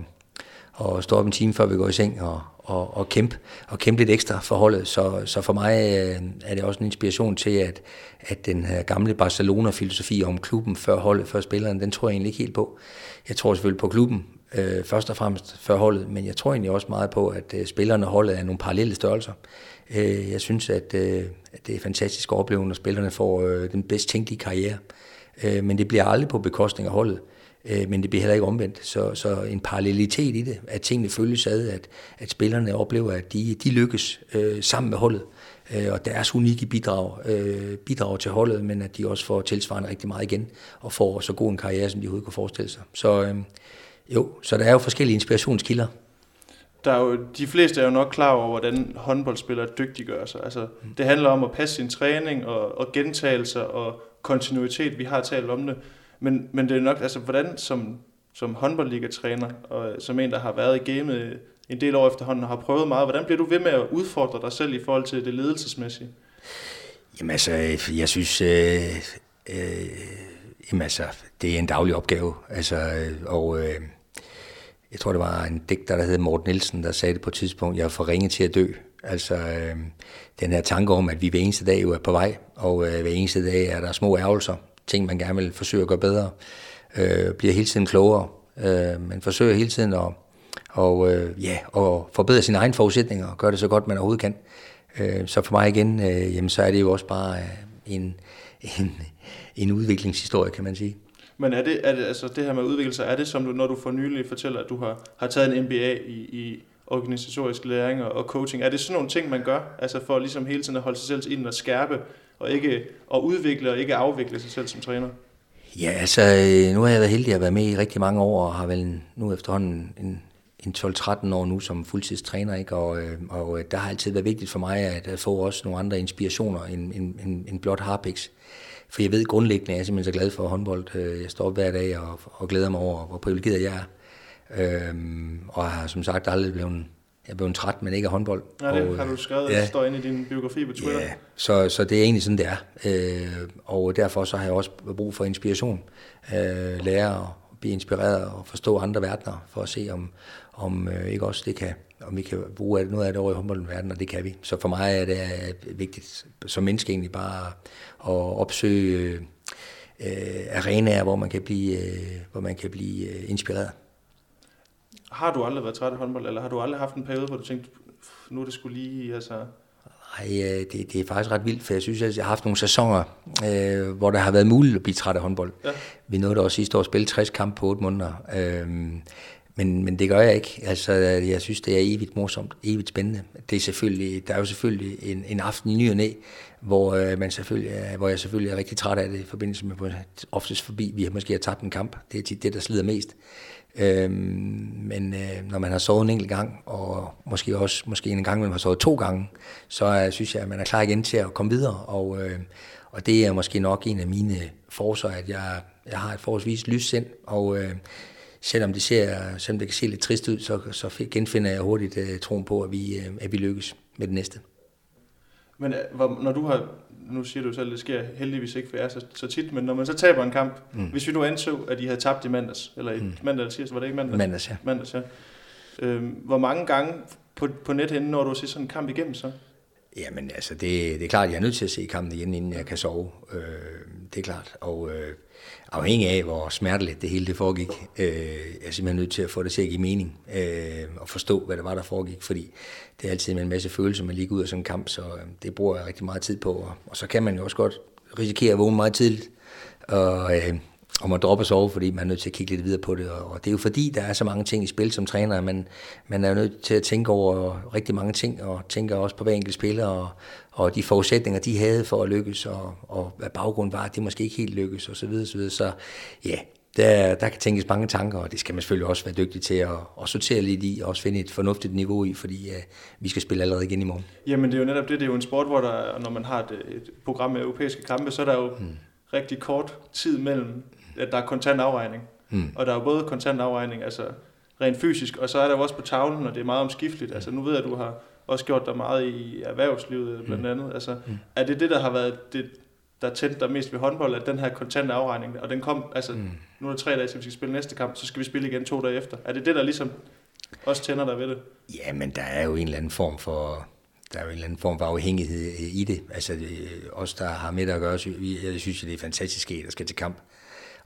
at stå op en time, før vi går i seng og, og, og, kæmpe, og kæmpe lidt ekstra for holdet. Så, så for mig øh, er det også en inspiration til, at, at den her gamle Barcelona-filosofi om klubben før holdet, før spilleren, den tror jeg egentlig ikke helt på. Jeg tror selvfølgelig på klubben, øh, først og fremmest for holdet, men jeg tror egentlig også meget på, at øh, spillerne og holdet er nogle parallelle størrelser. Øh, jeg synes, at, øh, at det er fantastisk at opleve, når spillerne får øh, den bedst tænkelige karriere. Øh, men det bliver aldrig på bekostning af holdet. Øh, men det bliver heller ikke omvendt. Så, så en parallelitet i det, at tingene følges ad, at, at spillerne oplever, at de, de lykkes øh, sammen med holdet, øh, og deres unikke bidrag, øh, bidrag til holdet, men at de også får tilsvarende rigtig meget igen, og får så god en karriere, som de overhovedet kunne forestille sig. Så øh, jo, så der er jo forskellige inspirationskilder. Der er jo, de fleste er jo nok klar over, hvordan håndboldspillere dygtiggør sig. Altså. Det handler om at passe sin træning og, og gentagelser og kontinuitet. Vi har talt om det. Men, men det er nok, altså hvordan som, som håndboldligatræner, og som en, der har været i gamet en del år efterhånden og har prøvet meget, hvordan bliver du ved med at udfordre dig selv i forhold til det ledelsesmæssige? Jamen altså, jeg synes, øh, øh, jamen altså, det er en daglig opgave. Altså, og øh, jeg tror, det var en digter, der hed Morten Nielsen, der sagde det på et tidspunkt, jeg er for ringe til at dø. Altså øh, den her tanke om, at vi hver eneste dag jo er på vej, og øh, hver eneste dag er der små ærgelser, ting man gerne vil forsøge at gøre bedre, øh, bliver hele tiden klogere, øh, man forsøger hele tiden at og, øh, ja, og forbedre sine egne forudsætninger og gøre det så godt, man overhovedet kan. Øh, så for mig igen, øh, jamen, så er det jo også bare øh, en, en, en udviklingshistorie, kan man sige. Men er det, er det, altså det her med udvikling, er det som du, når du for nylig fortæller, at du har, har taget en MBA i, i organisatorisk læring og coaching. Er det sådan nogle ting, man gør, altså for ligesom hele tiden at holde sig selv ind og skærpe, og ikke at udvikle og ikke afvikle sig selv som træner? Ja, altså øh, nu har jeg været heldig at være med i rigtig mange år, og har vel nu efterhånden en, en 12-13 år nu som fuldtidstræner, ikke? Og, øh, og øh, der har altid været vigtigt for mig at få også nogle andre inspirationer end, end, end, end blot Harpix. For jeg ved grundlæggende, at jeg er simpelthen så glad for håndbold. Øh, jeg står op hver dag og, og glæder mig over, hvor privilegeret jeg er. Øhm, og har som sagt aldrig blevet, jeg blevet træt, men ikke af håndbold. Ja, det og, har du skrevet, ja, det står inde i din biografi på Twitter. Ja, så, så det er egentlig sådan, det er. Øh, og derfor så har jeg også brug for inspiration. Øh, lære at blive inspireret og forstå andre verdener, for at se, om, om øh, ikke også det kan, om vi kan bruge noget af det over i håndboldverdenen, og det kan vi. Så for mig er det vigtigt som menneske egentlig bare at opsøge øh, arenaer, hvor man kan blive, øh, hvor man kan blive øh, inspireret. Har du aldrig været træt af håndbold, eller har du aldrig haft en periode, hvor du tænkte, nu er det skulle lige, altså... Nej, det, det er faktisk ret vildt, for jeg synes, at jeg har haft nogle sæsoner, øh, hvor der har været muligt at blive træt af håndbold. Ja. Vi nåede da også sidste år at spille 60 kampe på 8 måneder. Øh, men, men det gør jeg ikke. Altså, jeg synes, det er evigt morsomt, evigt spændende. Det er selvfølgelig, der er jo selvfølgelig en, en aften i ny og næ, hvor, øh, man selvfølgelig, hvor jeg selvfølgelig er rigtig træt af det i forbindelse med oftest forbi, vi har måske har tabt en kamp. Det er tit det, der slider mest. Øhm, men øh, når man har sovet en enkelt gang, og måske også måske en gang, man har sovet to gange, så øh, synes jeg, at man er klar igen til at komme videre. Og, øh, og det er måske nok en af mine forser, at jeg, jeg har et forholdsvis lys sind, og øh, selvom det, ser, selvom det kan se lidt trist ud, så, så genfinder jeg hurtigt øh, troen på, at vi, øh, at vi lykkes med det næste. Men øh, når du har, nu siger du selv, at det sker heldigvis ikke, for jeg er så, så tit, men når man så taber en kamp, mm. hvis vi nu anså, at I havde tabt i mandags, eller i mm. mandag eller tirsdag, var det ikke mandag? Mandags, ja. Mandags, ja. Øhm, hvor mange gange på, på net når du ser sådan en kamp igennem så? Jamen altså, det, det er klart, at jeg er nødt til at se kampen igen, inden jeg kan sove. Øh, det er klart. Og øh, afhængig af, hvor smerteligt det hele det foregik, øh, jeg er simpelthen nødt til at få det til at give mening. Øh, og forstå, hvad det var, der foregik. Fordi det er altid med en masse følelser, man ligger ud af sådan en kamp, så øh, det bruger jeg rigtig meget tid på. Og, og så kan man jo også godt risikere at vågne meget tidligt. Og, øh, om at droppe og sove, fordi man er nødt til at kigge lidt videre på det. Og det er jo fordi, der er så mange ting i spil som træner, at man, man er nødt til at tænke over rigtig mange ting, og tænker også på hver enkelt spiller, og, og de forudsætninger, de havde for at lykkes, og, og hvad baggrunden var, at det måske ikke helt lykkes, og så videre, så videre. Så ja, der, der kan tænkes mange tanker, og det skal man selvfølgelig også være dygtig til at, at sortere lidt i, og også finde et fornuftigt niveau i, fordi uh, vi skal spille allerede igen i morgen. Jamen det er jo netop det, det er jo en sport, hvor der, når man har et, et program med europæiske kampe, så er der jo hmm. rigtig kort tid mellem at der er kontant afregning. Mm. Og der er både kontant afregning, altså rent fysisk, og så er der jo også på tavlen, og det er meget omskifteligt. Altså nu ved jeg, at du har også gjort dig meget i erhvervslivet mm. blandt andet. Altså, mm. Er det det, der har været det, der tændte dig mest ved håndbold, at den her kontante afregning, og den kom, altså mm. nu er det tre dage, til vi skal spille næste kamp, så skal vi spille igen to dage efter. Er det det, der ligesom også tænder dig ved det? Ja, men der er jo en eller anden form for, der er jo en eller anden form for afhængighed i det. Altså os, der har med det at gøre, jeg synes, det er fantastisk, at der skal til kamp.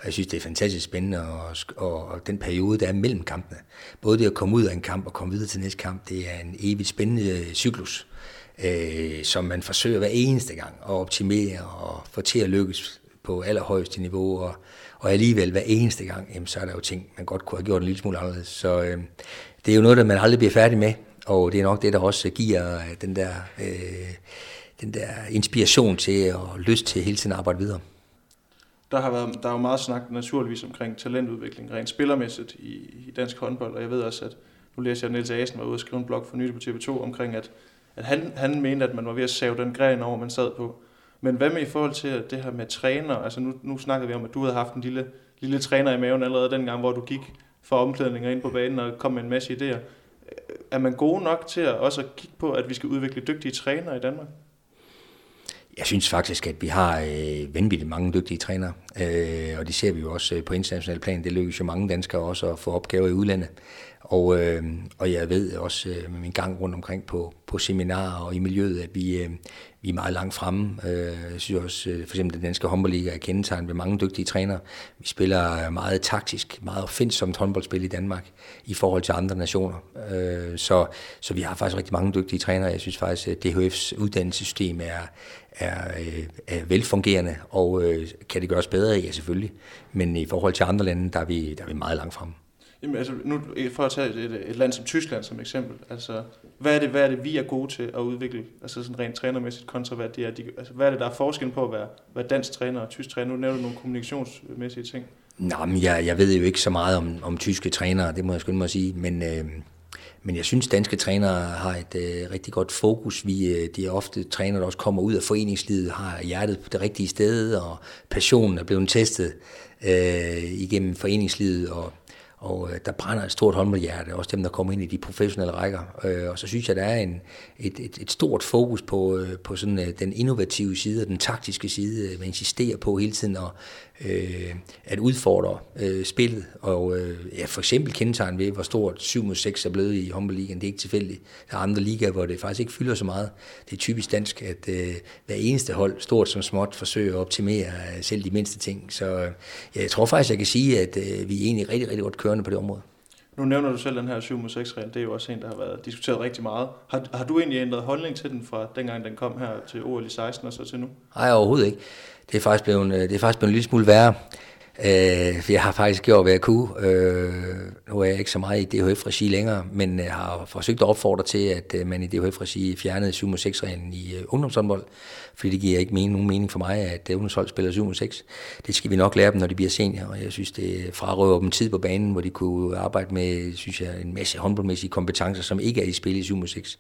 Og jeg synes, det er fantastisk spændende, og, og, og den periode, der er mellem kampene. Både det at komme ud af en kamp og komme videre til næste kamp, det er en evigt spændende øh, cyklus, øh, som man forsøger hver eneste gang at optimere og få til at lykkes på allerhøjeste niveau. Og, og alligevel hver eneste gang, jamen, så er der jo ting, man godt kunne have gjort en lille smule anderledes. Så øh, det er jo noget, der man aldrig bliver færdig med, og det er nok det, der også giver øh, den der, øh, den der inspiration til og lyst til hele tiden at arbejde videre der har været, der er jo meget snak naturligvis omkring talentudvikling, rent spillermæssigt i, i dansk håndbold, og jeg ved også, at nu læser jeg, at Niels Asen var ude og skrive en blog for nylig på TV2 omkring, at, at han, han mente, at man var ved at save den gren over, man sad på. Men hvad med i forhold til det her med træner? Altså nu, nu snakkede vi om, at du havde haft en lille, lille træner i maven allerede dengang, hvor du gik for omklædninger ind på banen og kom med en masse idéer. Er man god nok til at også at kigge på, at vi skal udvikle dygtige trænere i Danmark? Jeg synes faktisk, at vi har øh, vanvittigt mange dygtige trænere, øh, og det ser vi jo også øh, på international plan. Det lykkes jo mange danskere også at få opgaver i udlandet. Og, øh, og jeg ved også øh, med min gang rundt omkring på, på seminarer og i miljøet, at vi, øh, vi er meget langt fremme. Øh, jeg synes også, øh, for eksempel den danske håndboldliga er kendetegnet ved mange dygtige trænere. Vi spiller øh, meget taktisk, meget opfindsomt håndboldspil i Danmark i forhold til andre nationer. Så, så vi har faktisk rigtig mange dygtige trænere. Jeg synes faktisk, at DHF's uddannelsessystem er, er, er velfungerende, og kan det gøres bedre? Ja, selvfølgelig. Men i forhold til andre lande, der er vi, der er vi meget langt fremme. Jamen, altså, nu, for at tage et, et land som Tyskland som eksempel, altså, hvad er, det, hvad er det, vi er gode til at udvikle, altså sådan rent trænermæssigt kontra hvad det er, de, altså, hvad er det, der er forskel på at være, være dansk træner og tysk træner? Nu nævner du nogle kommunikationsmæssige ting. Nå, men jeg, jeg ved jo ikke så meget om, om tyske trænere, det må jeg skynde mig at sige, men, øh, men jeg synes, danske trænere har et øh, rigtig godt fokus. Vi, øh, de er ofte trænere, der også kommer ud af foreningslivet, har hjertet på det rigtige sted, og passionen er blevet testet øh, igennem foreningslivet, og og øh, der brænder et stort håndboldhjerte, også dem, der kommer ind i de professionelle rækker. Øh, og så synes jeg, der er en, et, et, et stort fokus på, øh, på sådan, øh, den innovative side og den taktiske side. Øh, man insisterer på hele tiden at, øh, at udfordre øh, spillet. Og øh, ja, for eksempel kendetegn ved, hvor stort 7 mod 6 er blevet i håndboldligaen. Det er ikke tilfældigt. Der er andre ligaer, hvor det faktisk ikke fylder så meget. Det er typisk dansk, at øh, hver eneste hold, stort som småt, forsøger at optimere øh, selv de mindste ting. Så øh, jeg tror faktisk, jeg kan sige, at øh, vi er egentlig rigtig, rigtig godt kørende på det område. Nu nævner du selv den her 7 mod 6 regel, det er jo også en, der har været diskuteret rigtig meget. Har, har du egentlig ændret holdning til den fra dengang den kom her til OL i 16 og så til nu? Nej, overhovedet ikke. Det er faktisk blevet, øh, det er faktisk blevet en lille smule værre. Øh, jeg har faktisk gjort, hvad jeg kunne. Øh, nu er jeg ikke så meget i DHF-regi længere, men jeg har forsøgt at opfordre til, at øh, man i DHF-regi fjernede 7 mod 6 reglen i øh, ungdomshåndbold, fordi det giver ikke mening, nogen mening for mig, at ungdomshold spiller 7 mod 6. Det skal vi nok lære dem, når de bliver senior, og jeg synes, det frarøver dem tid på banen, hvor de kunne arbejde med, synes jeg, en masse håndboldmæssige kompetencer, som ikke er i spil i 7 mod 6.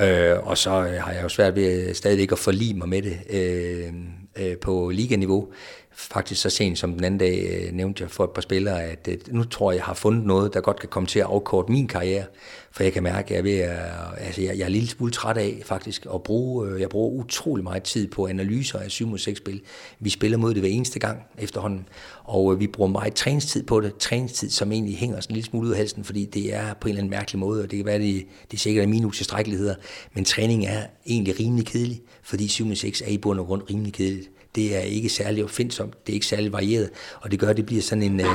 Øh, og så har jeg jo svært ved stadigvæk at forlige mig med det øh, øh, på liganiveau. Faktisk så sent som den anden dag øh, nævnte jeg for et par spillere, at øh, nu tror jeg, jeg har fundet noget, der godt kan komme til at afkorte min karriere. For jeg kan mærke, at jeg er, ved at, altså jeg, jeg er en lille smule træt af faktisk at bruge, øh, jeg bruger utrolig meget tid på analyser af 7 mod 6 spil. Vi spiller mod det hver eneste gang efterhånden, og øh, vi bruger meget træningstid på det. Træningstid, som egentlig hænger sådan en lille smule ud af halsen, fordi det er på en eller anden mærkelig måde, og det kan være, det, det er sikkert af mine utilstrækkeligheder, men træning er egentlig rimelig kedelig, fordi 7 mod 6 er i bund og grund rimelig kedeligt det er ikke særlig opfindsomt, det er ikke særlig varieret, og det gør, at det bliver sådan en, øh,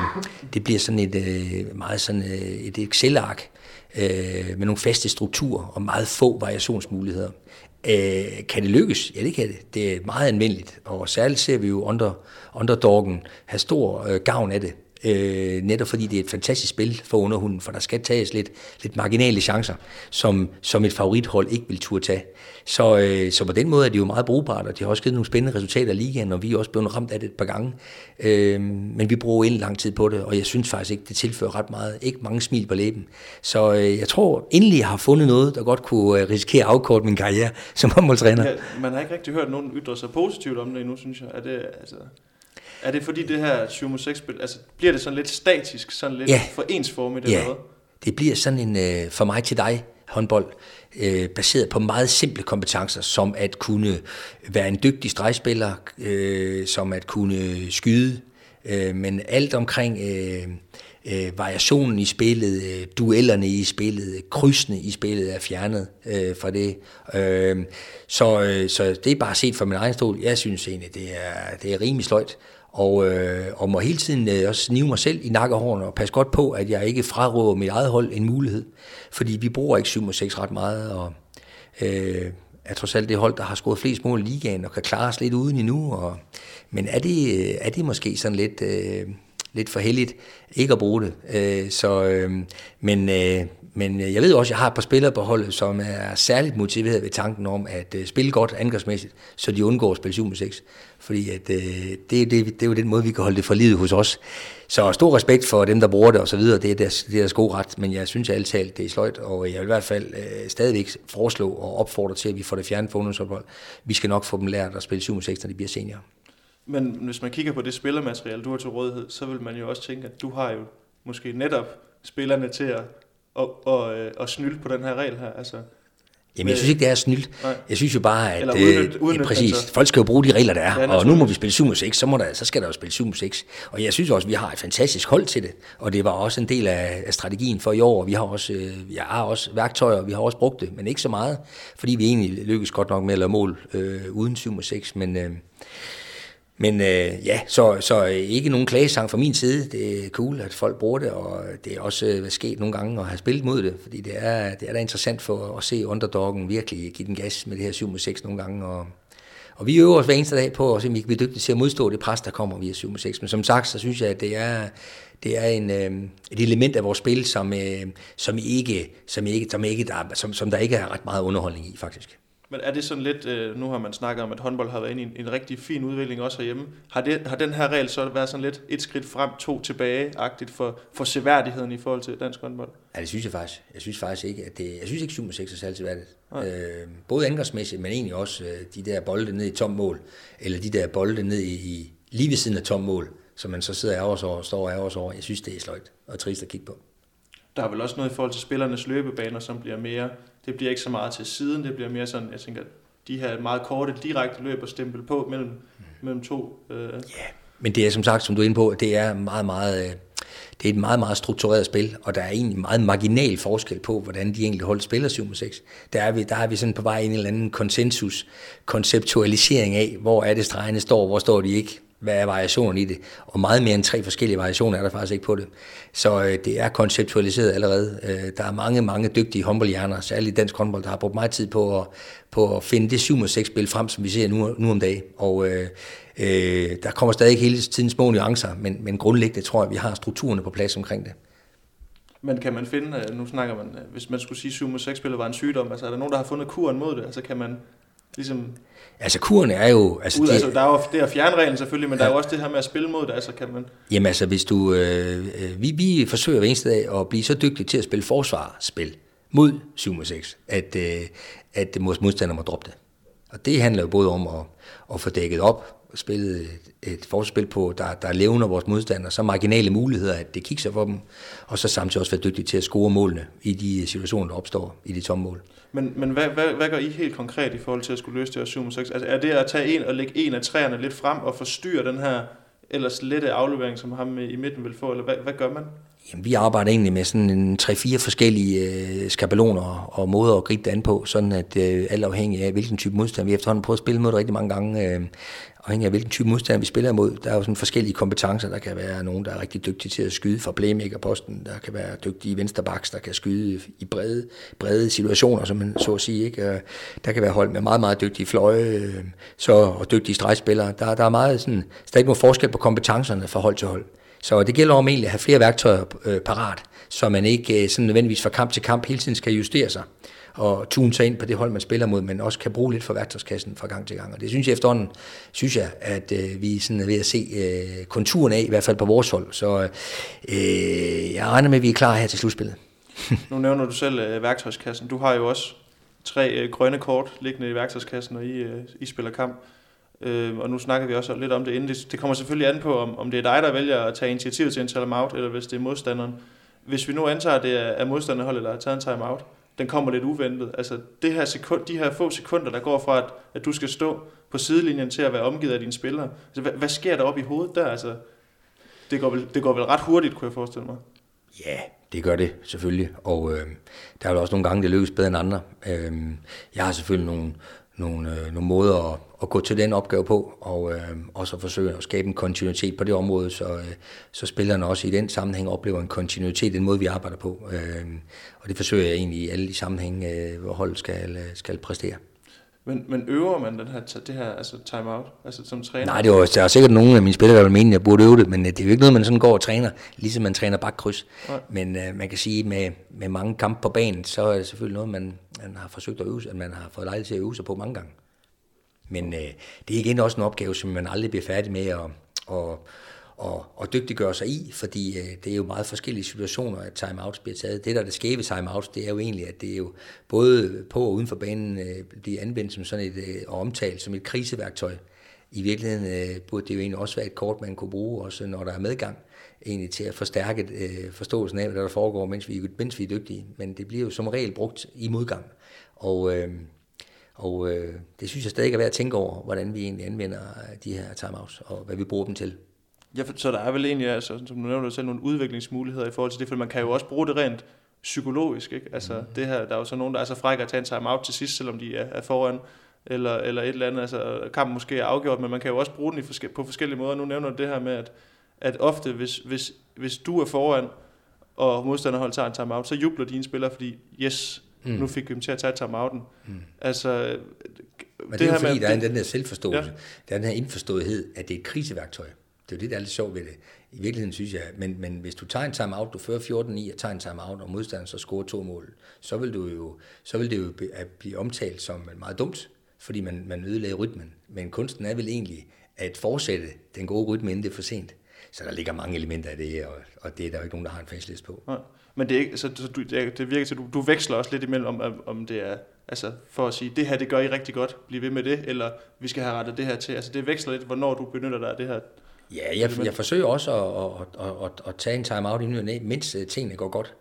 det bliver sådan et øh, meget sådan øh, et Excel-ark øh, med nogle faste strukturer og meget få variationsmuligheder. Øh, kan det lykkes? Ja, det kan det. Det er meget anvendeligt, og særligt ser vi jo under, underdoggen have stor øh, gavn af det øh, netop fordi det er et fantastisk spil for underhunden, for der skal tages lidt, lidt marginale chancer, som, som et favorithold ikke vil turde tage. Så, øh, så på den måde er det jo meget brugbart, og de har også givet nogle spændende resultater i ligaen, og vi er også blevet ramt af det et par gange. Øh, men vi bruger en lang tid på det, og jeg synes faktisk ikke, det tilfører ret meget. Ikke mange smil på læben. Så øh, jeg tror endelig, jeg har fundet noget, der godt kunne øh, risikere at afkorte min karriere som håndboldtræner. Ja, man har ikke rigtig hørt nogen ytre sig positivt om det endnu, synes jeg. Er det, altså er det fordi det her 7 6 spil, altså bliver det sådan lidt statisk, sådan lidt ja. for ensformigt ja. eller det bliver sådan en øh, for mig til dig håndbold, øh, baseret på meget simple kompetencer, som at kunne være en dygtig stregspiller, øh, som at kunne skyde, øh, men alt omkring øh, øh, variationen i spillet, øh, duellerne i spillet, krydsene i spillet er fjernet øh, fra det. Øh, så, øh, så det er bare set fra min egen stol. Jeg synes egentlig, det er, det er rimelig sløjt og, øh, og må hele tiden øh, også snive mig selv i nakkehårene og passe godt på, at jeg ikke frarøver mit eget hold en mulighed. Fordi vi bruger ikke 7 6 ret meget, og øh, er trods alt det hold, der har scoret flest mål i ligaen og kan klare os lidt uden endnu. Og, men er det, øh, er det måske sådan lidt, øh, lidt for heldigt ikke at bruge det? Øh, så, øh, men, øh, men øh, jeg ved også, at jeg har et par spillere på holdet, som er særligt motiveret ved tanken om at øh, spille godt angrebsmæssigt, så de undgår at spille 7 6 Fordi at, øh, det, det, det er jo den måde, vi kan holde det for livet hos os. Så stor respekt for dem, der bruger det osv., det er deres, det er deres gode ret, men jeg synes alt talt, det er sløjt, og jeg vil i hvert fald øh, stadigvæk foreslå og opfordre til, at vi får det fjernet for ungdomsophold. Vi skal nok få dem lært at spille 7 6 når de bliver seniorer. Men hvis man kigger på det spillermateriale, du har til rådighed, så vil man jo også tænke, at du har jo måske netop spillerne til at og, og, øh, og snylde på den her regel her? Altså, Jamen, jeg synes ikke, det er snylt. Jeg synes jo bare, at udnyt, øh, udnyt, præcis, altså. folk skal jo bruge de regler, der er. Ja, og nu må vi spille 7 6, så, må der, så skal der jo spille 7 6. Og jeg synes også, at vi har et fantastisk hold til det. Og det var også en del af, af strategien for i år. Vi har også, øh, jeg har også værktøjer, vi har også brugt det, men ikke så meget. Fordi vi egentlig lykkes godt nok med at lave mål øh, uden 7 6. Men, øh, men øh, ja, så, så øh, ikke nogen klagesang fra min side. Det er cool, at folk bruger det, og det er også øh, sket nogle gange at have spillet mod det, fordi det er, det er da interessant for at se underdoggen virkelig give den gas med det her 7 6 nogle gange, og, Og vi øver os hver eneste dag på, at vi kan blive dygtige til at modstå det pres, der kommer via 7 6. Men som sagt, så synes jeg, at det er, det er en, øh, et element af vores spil, som, øh, som, ikke, som, ikke, som, ikke der, som, som der ikke er ret meget underholdning i, faktisk. Men er det sådan lidt, øh, nu har man snakket om, at håndbold har været inde i en, en rigtig fin udvikling også herhjemme. Har, det, har den her regel så været sådan lidt et skridt frem, to tilbage-agtigt for, for seværdigheden i forhold til dansk håndbold? Ja, det synes jeg faktisk. Jeg synes faktisk ikke, at det, jeg synes ikke 7 6 er særlig seværdigt. Øh, både angrebsmæssigt, men egentlig også øh, de der bolde ned i tom mål, eller de der bolde ned i, i lige ved siden af tom mål, som man så sidder og over, står og over. Jeg synes, det er sløjt og trist at kigge på. Der er vel også noget i forhold til spillernes løbebaner, som bliver mere, det bliver ikke så meget til siden, det bliver mere sådan, jeg tænker, de her meget korte, direkte løb og stempel på mellem, mm. mellem to. Øh. Ja, men det er som sagt, som du er inde på, det er meget, meget, øh, det er et meget, meget struktureret spil, og der er egentlig meget marginal forskel på, hvordan de enkelte hold spiller 7 6. Der er vi, der er vi sådan på vej ind i en eller anden konsensus, konceptualisering af, hvor er det stregene står, hvor står de ikke, hvad er variationen i det? Og meget mere end tre forskellige variationer er der faktisk ikke på det. Så øh, det er konceptualiseret allerede. Øh, der er mange, mange dygtige håndboldhjerner, særligt dansk håndbold, der har brugt meget tid på at, på at finde det 7-6-spil frem, som vi ser nu, nu om dagen. Og øh, øh, der kommer stadig hele tiden små nuancer, men, men grundlæggende tror jeg, at vi har strukturerne på plads omkring det. Men kan man finde, øh, nu snakker man, øh, hvis man skulle sige, at 7-6-spillet var en sygdom, altså er der nogen, der har fundet kuren mod det? Altså kan man ligesom Altså kuren er jo... Altså, Ud, det, altså der er jo det er fjernreglen selvfølgelig, men ja. der er jo også det her med at spille mod det, altså kan man... Jamen altså, hvis du... Øh, øh vi, vi forsøger hver eneste dag at blive så dygtige til at spille forsvarsspil mod 7 6, at, øh, at vores modstander må droppe det. Og det handler jo både om at, at få dækket op, spille et, et forsvarsspil på, der, der levner vores modstandere, så marginale muligheder, at det kigger for dem, og så samtidig også være dygtige til at score målene i de situationer, der opstår i de tomme mål. Men, men hvad, hvad, hvad gør I helt konkret i forhold til at skulle løse det her 7 6? Altså, er det at tage en og lægge en af træerne lidt frem og forstyrre den her ellers lette aflevering, som ham i midten vil få, eller hvad, hvad gør man? Jamen, vi arbejder egentlig med sådan en 3-4 forskellige øh, skabeloner og måder at gribe det an på, sådan at øh, alt afhængig af, hvilken type modstand vi efterhånden prøvet at spille mod rigtig mange gange, øh, afhængig af hvilken type modstand vi spiller imod. Der er jo sådan forskellige kompetencer. Der kan være nogen, der er rigtig dygtige til at skyde fra playmaker-posten. Der kan være dygtige vensterbaks, der kan skyde i brede, brede situationer, som man så at sige. Ikke? Der kan være hold med meget, meget dygtige fløje øh, så, og dygtige stregspillere. Der, der er meget sådan, der er ikke nogen forskel på kompetencerne fra hold til hold. Så det gælder om egentlig at have flere værktøjer øh, parat, så man ikke øh, sådan nødvendigvis fra kamp til kamp hele tiden skal justere sig og tune sig ind på det hold, man spiller mod, men også kan bruge lidt for værktøjskassen fra gang til gang. Og det synes jeg efterhånden, synes jeg, at øh, vi sådan er ved at se øh, konturen af, i hvert fald på vores hold. Så øh, jeg regner med, at vi er klar her til slutspillet. nu nævner du selv øh, værktøjskassen. Du har jo også tre øh, grønne kort liggende i værktøjskassen, når I, øh, I spiller kamp. Øh, og nu snakker vi også lidt om det inden. Det, det kommer selvfølgelig an på, om, om det er dig, der vælger at tage initiativ til en timeout, eller hvis det er modstanderen. Hvis vi nu antager, at det er modstanderholdet, der har taget en timeout, den kommer lidt uventet. Altså det her sekund, de her få sekunder, der går fra, at, at du skal stå på sidelinjen til at være omgivet af dine spillere. Altså, hvad, hvad sker der op i hovedet der? Altså, det, går vel, det går vel ret hurtigt, kunne jeg forestille mig. Ja, det gør det selvfølgelig, og øh, der er jo også nogle gange, det lykkes bedre end andre. Øh, jeg har selvfølgelig nogle, nogle, øh, nogle måder at, at gå til den opgave på, og øh, også at forsøge at skabe en kontinuitet på det område, så, øh, så spillerne også i den sammenhæng oplever en kontinuitet i den måde, vi arbejder på. Øh, og det forsøger jeg egentlig i alle de sammenhænge, øh, hvor holdet skal, øh, skal præstere. Men, men øver man den her, det her altså time-out, altså som træner? Nej, det var, der er sikkert nogle af mine spillere, der vil mene, at jeg burde øve det, men øh, det er jo ikke noget, man sådan går og træner, ligesom man træner bakkryds. Nej. Men uh, man kan sige, med, med mange kampe på banen, så er det selvfølgelig noget, man, man har forsøgt at øve sig, at man har fået lejlighed til at øve sig på mange gange. Men øh, det er igen også en opgave, som man aldrig bliver færdig med at, at, at, at dygtiggøre sig i, fordi øh, det er jo meget forskellige situationer, at timeouts bliver taget. Det, der er det skæve timeouts, det er jo egentlig, at det er jo både på og uden for banen øh, bliver anvendt som sådan et, øh, og omtalt som et kriseværktøj. I virkeligheden øh, burde det jo egentlig også være et kort, man kunne bruge, også når der er medgang, egentlig til at forstærke øh, forståelsen af, hvad der foregår, mens vi, mens vi er dygtige. Men det bliver jo som regel brugt i modgang. Og øh, og øh, det synes jeg stadig er værd at tænke over, hvordan vi egentlig anvender de her timeouts, og hvad vi bruger dem til. Ja, så der er vel egentlig, altså, som du nævner selv, nogle udviklingsmuligheder i forhold til det, for man kan jo også bruge det rent psykologisk, ikke? Altså, mm. det her, der er jo så nogen, der er så frække at tage en timeout til sidst, selvom de er, er foran, eller, eller et eller andet, altså kampen måske er afgjort, men man kan jo også bruge den i forske, på forskellige måder. Nu nævner du det her med, at, at ofte, hvis, hvis, hvis du er foran, og modstanderholdet tager en timeout, så jubler dine spillere, fordi yes, Mm. Nu fik vi dem til at tage timeouten. Mm. Altså, Men det, det er jo fordi, med, der er den der selvforståelse, ja. der er den her indforståethed, at det er et kriseværktøj. Det er jo det, der er lidt sjovt ved det. I virkeligheden synes jeg, men, men hvis du tager en timeout, du fører 14-9 og tager en timeout, og modstanderen så scorer to mål, så vil, du jo, så vil det jo blive omtalt som meget dumt, fordi man, man ødelagde rytmen. Men kunsten er vel egentlig at fortsætte den gode rytme, inden det er for sent. Så der ligger mange elementer af det, og, og det er der jo ikke nogen, der har en factlist på. Ja. Men det, er ikke, så, så du, det virker til, at du, du veksler også lidt imellem, om, om det er altså for at sige, det her det gør I rigtig godt, bliv ved med det, eller vi skal have rettet det her til. Altså det veksler lidt, hvornår du benytter dig af det her. Ja, jeg, jeg forsøger også at, at, at, at, at tage en time-out i ny mens øh, tingene går godt.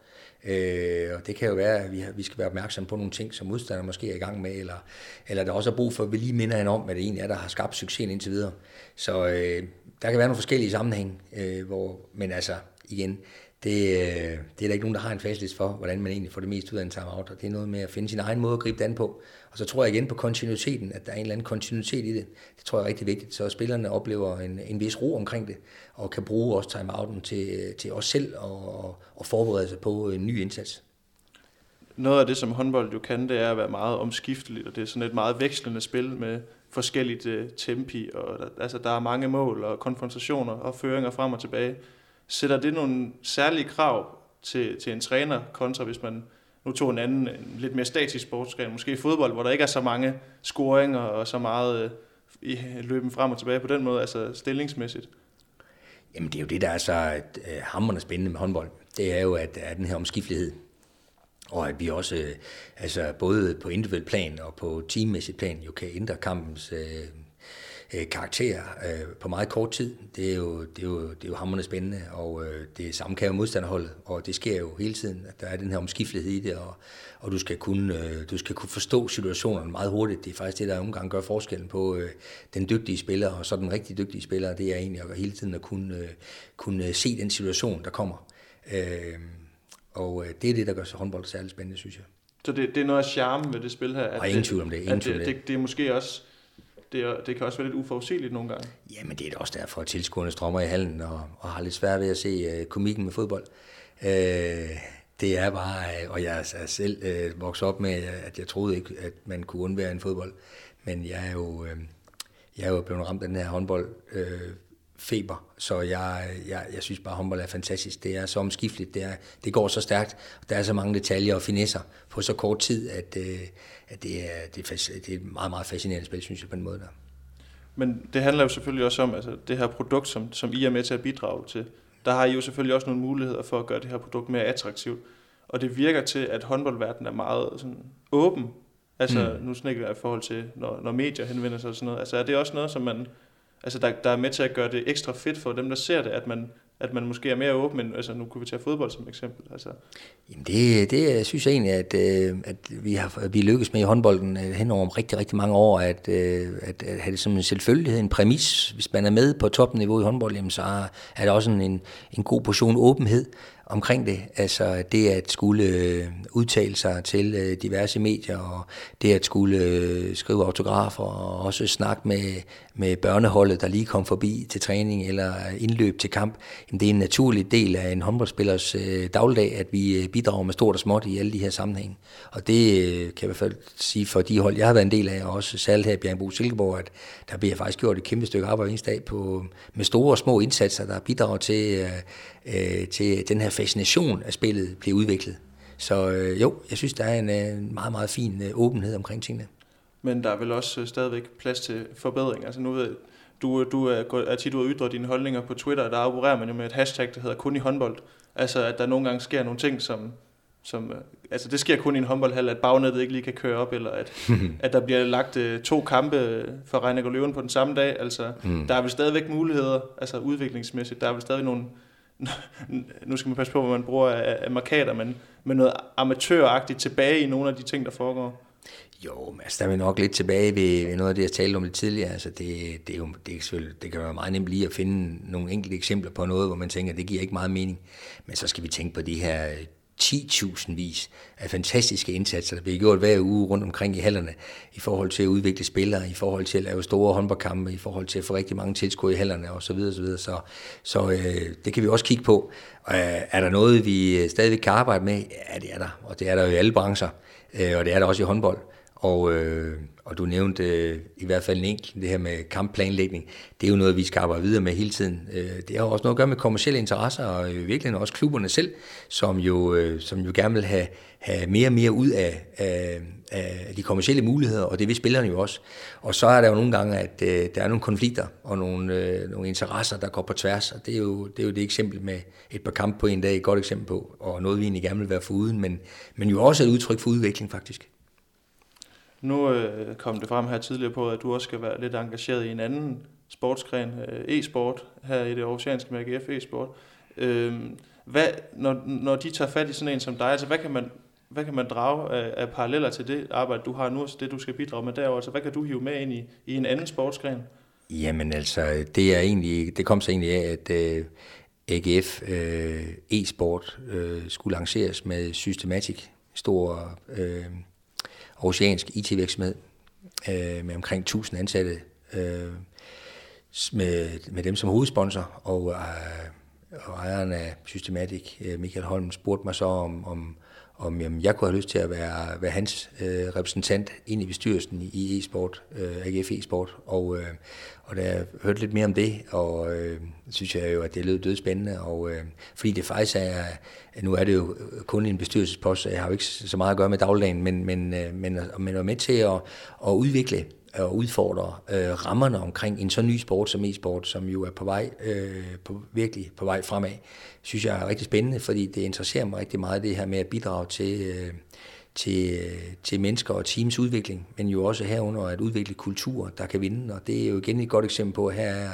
Øh, og det kan jo være, at vi, vi skal være opmærksom på nogle ting, som modstander måske er i gang med, eller, eller der også er brug for, at vi lige minder hende om, hvad det egentlig er, der har skabt succesen indtil videre. Så øh, der kan være nogle forskellige sammenhæng, øh, hvor, men altså igen, det, øh, det er der ikke nogen, der har en factlist for, hvordan man egentlig får det mest ud af en timeout, og det er noget med at finde sin egen måde at gribe det an på. Og så tror jeg igen på kontinuiteten, at der er en eller anden kontinuitet i det. Det tror jeg er rigtig vigtigt, så spillerne oplever en, en vis ro omkring det, og kan bruge også timeouten til, øh, til os selv og, og forberede sig på en ny indsats. Noget af det, som håndbold jo kan, det er at være meget omskifteligt, og det er sådan et meget vekslende spil med forskelligt uh, tempi, og der, altså, der er mange mål og konfrontationer og føringer frem og tilbage. Sætter det nogle særlige krav til, til en træner, kontra hvis man nu tog en anden, en lidt mere statisk sportsgren, måske fodbold, hvor der ikke er så mange scoringer og så meget øh, i løben frem og tilbage på den måde, altså stillingsmæssigt? Jamen det er jo det, der er så øh, hammerende spændende med håndbold. Det er jo, at, er den her omskiftelighed, og at vi også, øh, altså både på individuel plan og på teammæssigt plan, jo kan ændre kampens øh, øh, karakter øh, på meget kort tid. Det er jo, det er jo, det er jo hammerende spændende, og øh, det samme kan jo modstanderholdet, og det sker jo hele tiden, at der er den her omskiftelighed i det, og, og du, skal kunne, øh, du skal kunne forstå situationerne meget hurtigt. Det er faktisk det, der nogle gange gør forskellen på øh, den dygtige spiller, og så den rigtig dygtige spiller, det er egentlig at hele tiden at kunne, øh, kunne se den situation, der kommer. Øh, og øh, det er det, der gør så håndbold særligt spændende, synes jeg. Så det, det er noget af charme ved det spil her? At og ingen tvivl om det. Ingen at det, det, det, det er måske også det, er, det kan også være lidt uforudsigeligt nogle gange. Jamen det er da også derfor, at tilskuerne strømmer i hallen og, og har lidt svært ved at se øh, komikken med fodbold. Øh, det er bare, øh, og jeg er selv øh, vokset op med, at jeg troede ikke, at man kunne undvære en fodbold. Men jeg er jo, øh, jeg er jo blevet ramt af den her håndbold øh, feber, så jeg, jeg, jeg synes bare, at håndbold er fantastisk. Det er så omskifteligt, det, er, det går så stærkt, der er så mange detaljer og finesser på så kort tid, at, øh, at det, er, det, er, det er et meget, meget fascinerende spil, synes jeg, på en måde der. Men det handler jo selvfølgelig også om, altså det her produkt, som, som I er med til at bidrage til, der har I jo selvfølgelig også nogle muligheder for at gøre det her produkt mere attraktivt. Og det virker til, at håndboldverdenen er meget sådan åben. Altså mm. nu snakker jeg i forhold til, når, når medier henvender sig og sådan noget. Altså er det også noget, som man altså der, der er med til at gøre det ekstra fedt for dem, der ser det, at man, at man måske er mere åben, end, altså nu kunne vi tage fodbold som eksempel. Altså. Jamen det, det synes jeg egentlig, at, øh, at vi har vi lykkes med i håndbolden øh, hen over rigtig, rigtig mange år, at, øh, at, at have det som en selvfølgelighed, en præmis. Hvis man er med på topniveau i håndbold, jamen, så er der også en, en god portion åbenhed omkring det. Altså det at skulle øh, udtale sig til øh, diverse medier, og det at skulle øh, skrive autografer, og også snakke med, med børneholdet, der lige kom forbi til træning eller indløb til kamp. Jamen, det er en naturlig del af en håndboldspillers øh, dagligdag, at vi øh, bidrager med stort og småt i alle de her sammenhænge. Og det øh, kan jeg i hvert fald sige for de hold, jeg har været en del af, og også særligt her i Bjergenbo Silkeborg, at der bliver faktisk gjort et kæmpe stykke arbejde hver dag på, med store og små indsatser, der bidrager til, øh, til den her fascination af spillet bliver udviklet. Så øh, jo, jeg synes, der er en øh, meget, meget fin øh, åbenhed omkring tingene. Men der er vel også øh, stadigvæk plads til forbedring. Altså nu ved du, du er, er tit ude at ytre dine holdninger på Twitter, der opererer man jo med et hashtag, der hedder kun i håndbold. Altså at der nogle gange sker nogle ting, som, som altså det sker kun i en håndboldhal, at bagnettet ikke lige kan køre op, eller at, at der bliver lagt uh, to kampe for Reinek Løven på den samme dag. Altså, mm. der er vel stadigvæk muligheder, altså udviklingsmæssigt, der er vel stadig nogle, nu skal man passe på, hvad man bruger af, af markader, men, men noget amatøragtigt tilbage i nogle af de ting, der foregår. Jo, men altså, der er vi nok lidt tilbage ved, ved noget af det, jeg talte om lidt tidligere. Altså, det, det, er jo, det, er det kan være meget nemt lige at finde nogle enkelte eksempler på noget, hvor man tænker, at det giver ikke meget mening. Men så skal vi tænke på de her 10.000 vis af fantastiske indsatser, der bliver gjort hver uge rundt omkring i hallerne, i forhold til at udvikle spillere, i forhold til at lave store håndboldkampe, i forhold til at få rigtig mange tilskuere i hallerne osv. Så, videre, så, videre. så, så øh, det kan vi også kigge på. Øh, er der noget, vi øh, stadigvæk kan arbejde med? Ja, det er der, og det er der jo i alle brancher, øh, og det er der også i håndbold. Og, øh, og du nævnte øh, i hvert fald en enkelt, det her med kampplanlægning. Det er jo noget, vi skal arbejde videre med hele tiden. Øh, det har også noget at gøre med kommersielle interesser, og i virkeligheden også klubberne selv, som jo, øh, som jo gerne vil have, have mere og mere ud af, af, af de kommersielle muligheder, og det vil spillerne jo også. Og så er der jo nogle gange, at øh, der er nogle konflikter og nogle, øh, nogle interesser, der går på tværs, og det er, jo, det er jo det eksempel med et par kampe på en dag, et godt eksempel på, og noget vi egentlig gerne vil være foruden, men, men jo også et udtryk for udvikling faktisk. Nu øh, kom det frem her tidligere på, at du også skal være lidt engageret i en anden sportsgren, øh, e-sport, her i det oceanske med AGF e-sport. Øh, hvad, når, når de tager fat i sådan en som dig, altså hvad kan man, hvad kan man drage af, af paralleller til det arbejde, du har nu, og det du skal bidrage med derovre? Altså hvad kan du hive med ind i, i en anden sportsgren? Jamen altså, det, er egentlig, det kom så egentlig af, at øh, AGF øh, e-sport øh, skulle lanceres med Systematic, stor øh, oceansk IT-virksomhed øh, med omkring 1000 ansatte, øh, med, med dem som hovedsponsor, og, øh, og ejeren af Systematic, øh, Michael Holm, spurgte mig så om, om om jamen, jeg kunne have lyst til at være, være hans øh, repræsentant ind i bestyrelsen i e-sport, øh, AGF e-sport, og, øh, og da jeg hørte lidt mere om det, og øh, synes jeg jo, at det lød dødspændende, og øh, fordi det faktisk er, nu er det jo kun en bestyrelsespost, så jeg har jo ikke så meget at gøre med dagligdagen, men, men, øh, men, men er med til at, at udvikle og udfordre øh, rammerne omkring en så ny sport som e-sport, som jo er på vej, øh, på, virkelig på vej fremad, synes jeg er rigtig spændende, fordi det interesserer mig rigtig meget det her med at bidrage til, øh, til, øh, til mennesker og teams udvikling, men jo også herunder at udvikle kultur, der kan vinde, og det er jo igen et godt eksempel på, at her er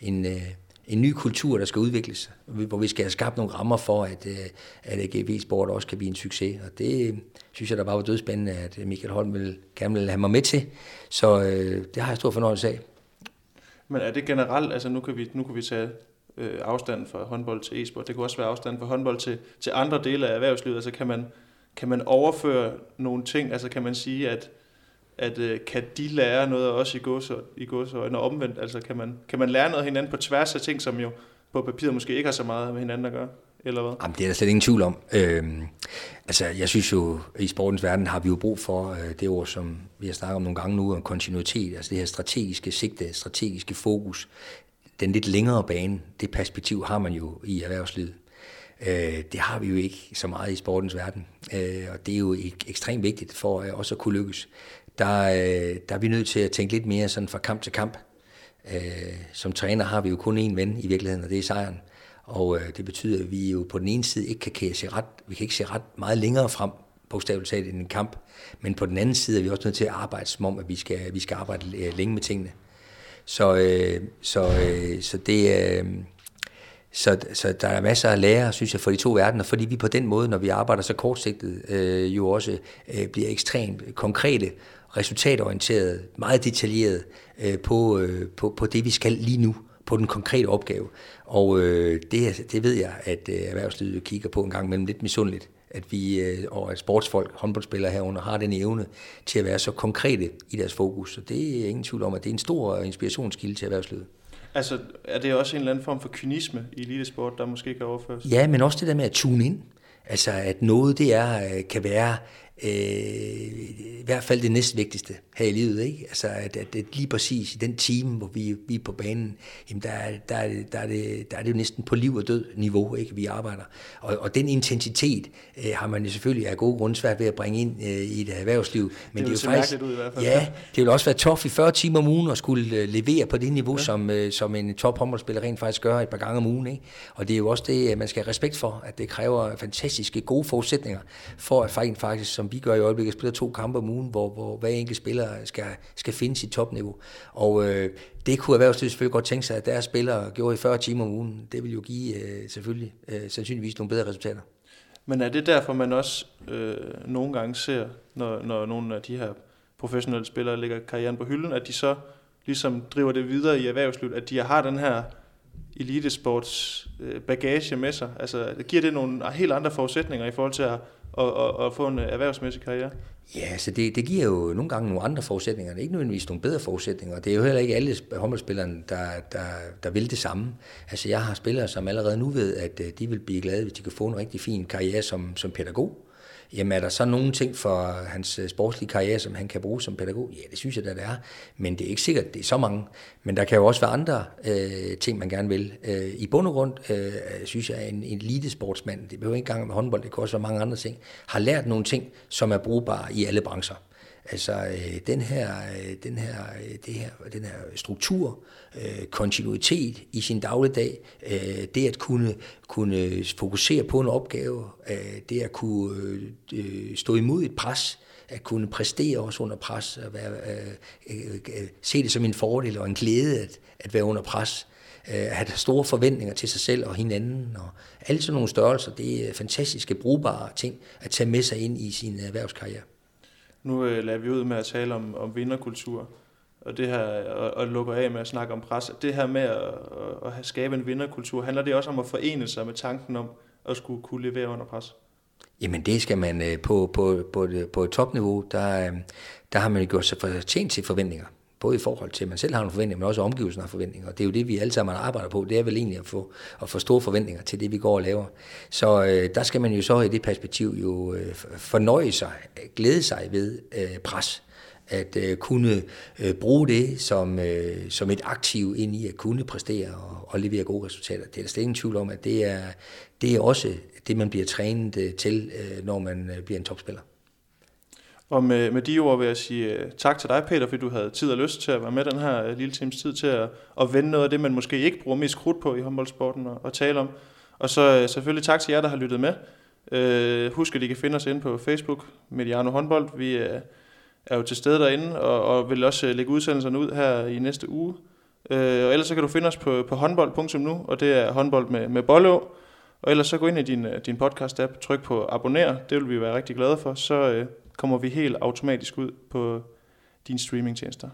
en, øh, en ny kultur, der skal udvikles, hvor vi skal have skabt nogle rammer for, at, øh, at AGB-sport også kan blive en succes. Og det øh, synes jeg, der bare var dødspændende, at øh, Michael Holm vil, gerne ville have mig med til. Så øh, det har jeg stor fornøjelse af. Men er det generelt, altså nu kan vi, nu kan vi tage øh, afstanden fra håndbold til e-sport, det kunne også være afstanden fra håndbold til, til andre dele af erhvervslivet, altså kan man, kan man overføre nogle ting, altså kan man sige, at at øh, kan de lære noget også i gods i gods og omvendt? Altså kan man, kan man lære noget af hinanden på tværs af ting, som jo på papiret måske ikke har så meget med hinanden at gøre? Eller hvad? Jamen, det er der slet ingen tvivl om. Øhm, altså, jeg synes jo, i sportens verden har vi jo brug for øh, det ord, som vi har snakket om nogle gange nu, om kontinuitet, altså det her strategiske sigte, strategiske fokus, den lidt længere bane, det perspektiv har man jo i erhvervslivet. Øh, det har vi jo ikke så meget i sportens verden, øh, og det er jo ek- ekstremt vigtigt for øh, også at kunne lykkes der, øh, der er vi nødt til at tænke lidt mere sådan fra kamp til kamp. Øh, som træner har vi jo kun én ven i virkeligheden, og det er sejren. Og øh, det betyder, at vi jo på den ene side ikke kan, se ret, vi kan ikke se ret meget længere frem, bogstaveligt talt, end en kamp. Men på den anden side er vi også nødt til at arbejde som om, at vi skal, vi skal arbejde øh, længe med tingene. Så, øh, så, øh, så det øh, så, så der er masser af lære, synes jeg, for de to verdener, fordi vi på den måde, når vi arbejder så kortsigtet, øh, jo også øh, bliver ekstremt konkrete resultatorienteret, meget detaljeret øh, på, øh, på, på det, vi skal lige nu, på den konkrete opgave. Og øh, det, det ved jeg, at øh, erhvervslivet kigger på en gang mellem lidt misundeligt, at vi øh, og at sportsfolk, håndboldspillere herunder, har den evne til at være så konkrete i deres fokus. Så det er ingen tvivl om, at det er en stor inspirationskilde til erhvervslivet. Altså, er det også en eller anden form for kynisme i elitesport, der måske kan overføres? Ja, men også det der med at tune ind. Altså, at noget det er, kan være øh, i hvert fald det næstvigtigste her i livet. Ikke? Altså, at, at, at lige præcis i den time, hvor vi, vi er på banen, jamen der, der, er det, der, er det, der er det jo næsten på liv og død niveau, ikke? vi arbejder. Og, og den intensitet øh, har man jo selvfølgelig af gode grunde svært ved at bringe ind øh, i et erhvervsliv. Men det, det er jo faktisk, ud i hvert fald. Ja, det vil også være tof i 40 timer om ugen at skulle øh, levere på det niveau, ja. som, øh, som en top håndboldspiller rent faktisk gør et par gange om ugen. Ikke? Og det er jo også det, man skal have respekt for, at det kræver fantastiske gode forudsætninger for at faktisk, som vi gør i øjeblikket, spiller to kampe om ugen, hvor, hvor hver enkelt spiller skal, skal finde sit topniveau. Og øh, det kunne erhvervslivet selvfølgelig godt tænke sig, at deres spillere gjorde i 40 timer om ugen. Det vil jo give øh, selvfølgelig øh, sandsynligvis nogle bedre resultater. Men er det derfor, man også øh, nogle gange ser, når, når nogle af de her professionelle spillere lægger karrieren på hylden, at de så ligesom driver det videre i erhvervslivet, at de har den her elitesports øh, bagage med sig? Altså, giver det nogle helt andre forudsætninger i forhold til at og, og, og få en erhvervsmæssig karriere? Ja, så det, det giver jo nogle gange nogle andre forudsætninger. Det er ikke nødvendigvis nogle bedre forudsætninger. Det er jo heller ikke alle håndboldspillere, der, der, der vil det samme. Altså jeg har spillere, som allerede nu ved, at øh, de vil blive glade, hvis de kan få en rigtig fin karriere som, som pædagog. Jamen er der så nogle ting for hans øh, sportslige karriere, som han kan bruge som pædagog? Ja, det synes jeg da, det er. Men det er ikke sikkert, det er så mange. Men der kan jo også være andre øh, ting, man gerne vil. Øh, I bund og grund øh, synes jeg, at en, en elitesportsmand, det behøver ikke engang med håndbold, det kan også være mange andre ting, har lært nogle ting, som er brugbare i alle brancher. Altså øh, den her, øh, den her, øh, det her, den her struktur, øh, kontinuitet i sin dagligdag, øh, det at kunne, kunne fokusere på en opgave, øh, det at kunne øh, øh stå imod et pres, at kunne præstere også under pres, at være, øh, øh, øh, se det som en fordel og en glæde at, at være under pres, øh, at have store forventninger til sig selv og hinanden, og alle sådan nogle størrelser, det er fantastiske, brugbare ting at tage med sig ind i sin erhvervskarriere. Nu øh, lader vi ud med at tale om, om vinderkultur, og det her, og, og lukker af med at snakke om pres. Det her med at, at, at skabe en vinderkultur, handler det også om at forene sig med tanken om at skulle kunne levere under pres? Jamen det skal man øh, på, på, på, på topniveau, der, øh, der har man gjort sig fortjent til forventninger både i forhold til, at man selv har nogle forventninger, men også omgivelsen har forventninger. Og det er jo det, vi alle sammen arbejder på. Det er vel egentlig at få, at få store forventninger til det, vi går og laver. Så øh, der skal man jo så i det perspektiv jo øh, fornøje sig, glæde sig ved øh, pres at øh, kunne øh, bruge det som, øh, som et aktiv ind i at kunne præstere og, og levere gode resultater. Det er der slet ingen tvivl om, at det er, det er også det, man bliver trænet øh, til, øh, når man øh, bliver en topspiller. Og med, med de ord vil jeg sige øh, tak til dig, Peter, fordi du havde tid og lyst til at være med den her øh, lille times tid til at, at vende noget af det, man måske ikke bruger mest krudt på i håndboldsporten og, og tale om. Og så øh, selvfølgelig tak til jer, der har lyttet med. Øh, husk, at I kan finde os inde på Facebook, Mediano Håndbold. Vi er, er jo til stede derinde, og, og vil også lægge udsendelserne ud her i næste uge. Øh, og ellers så kan du finde os på, på håndbold.nu, og det er håndbold med, med Bollå. Og ellers så gå ind i din, din podcast-app, tryk på abonner, det vil vi være rigtig glade for. Så, øh, kommer vi helt automatisk ud på dine streamingtjenester.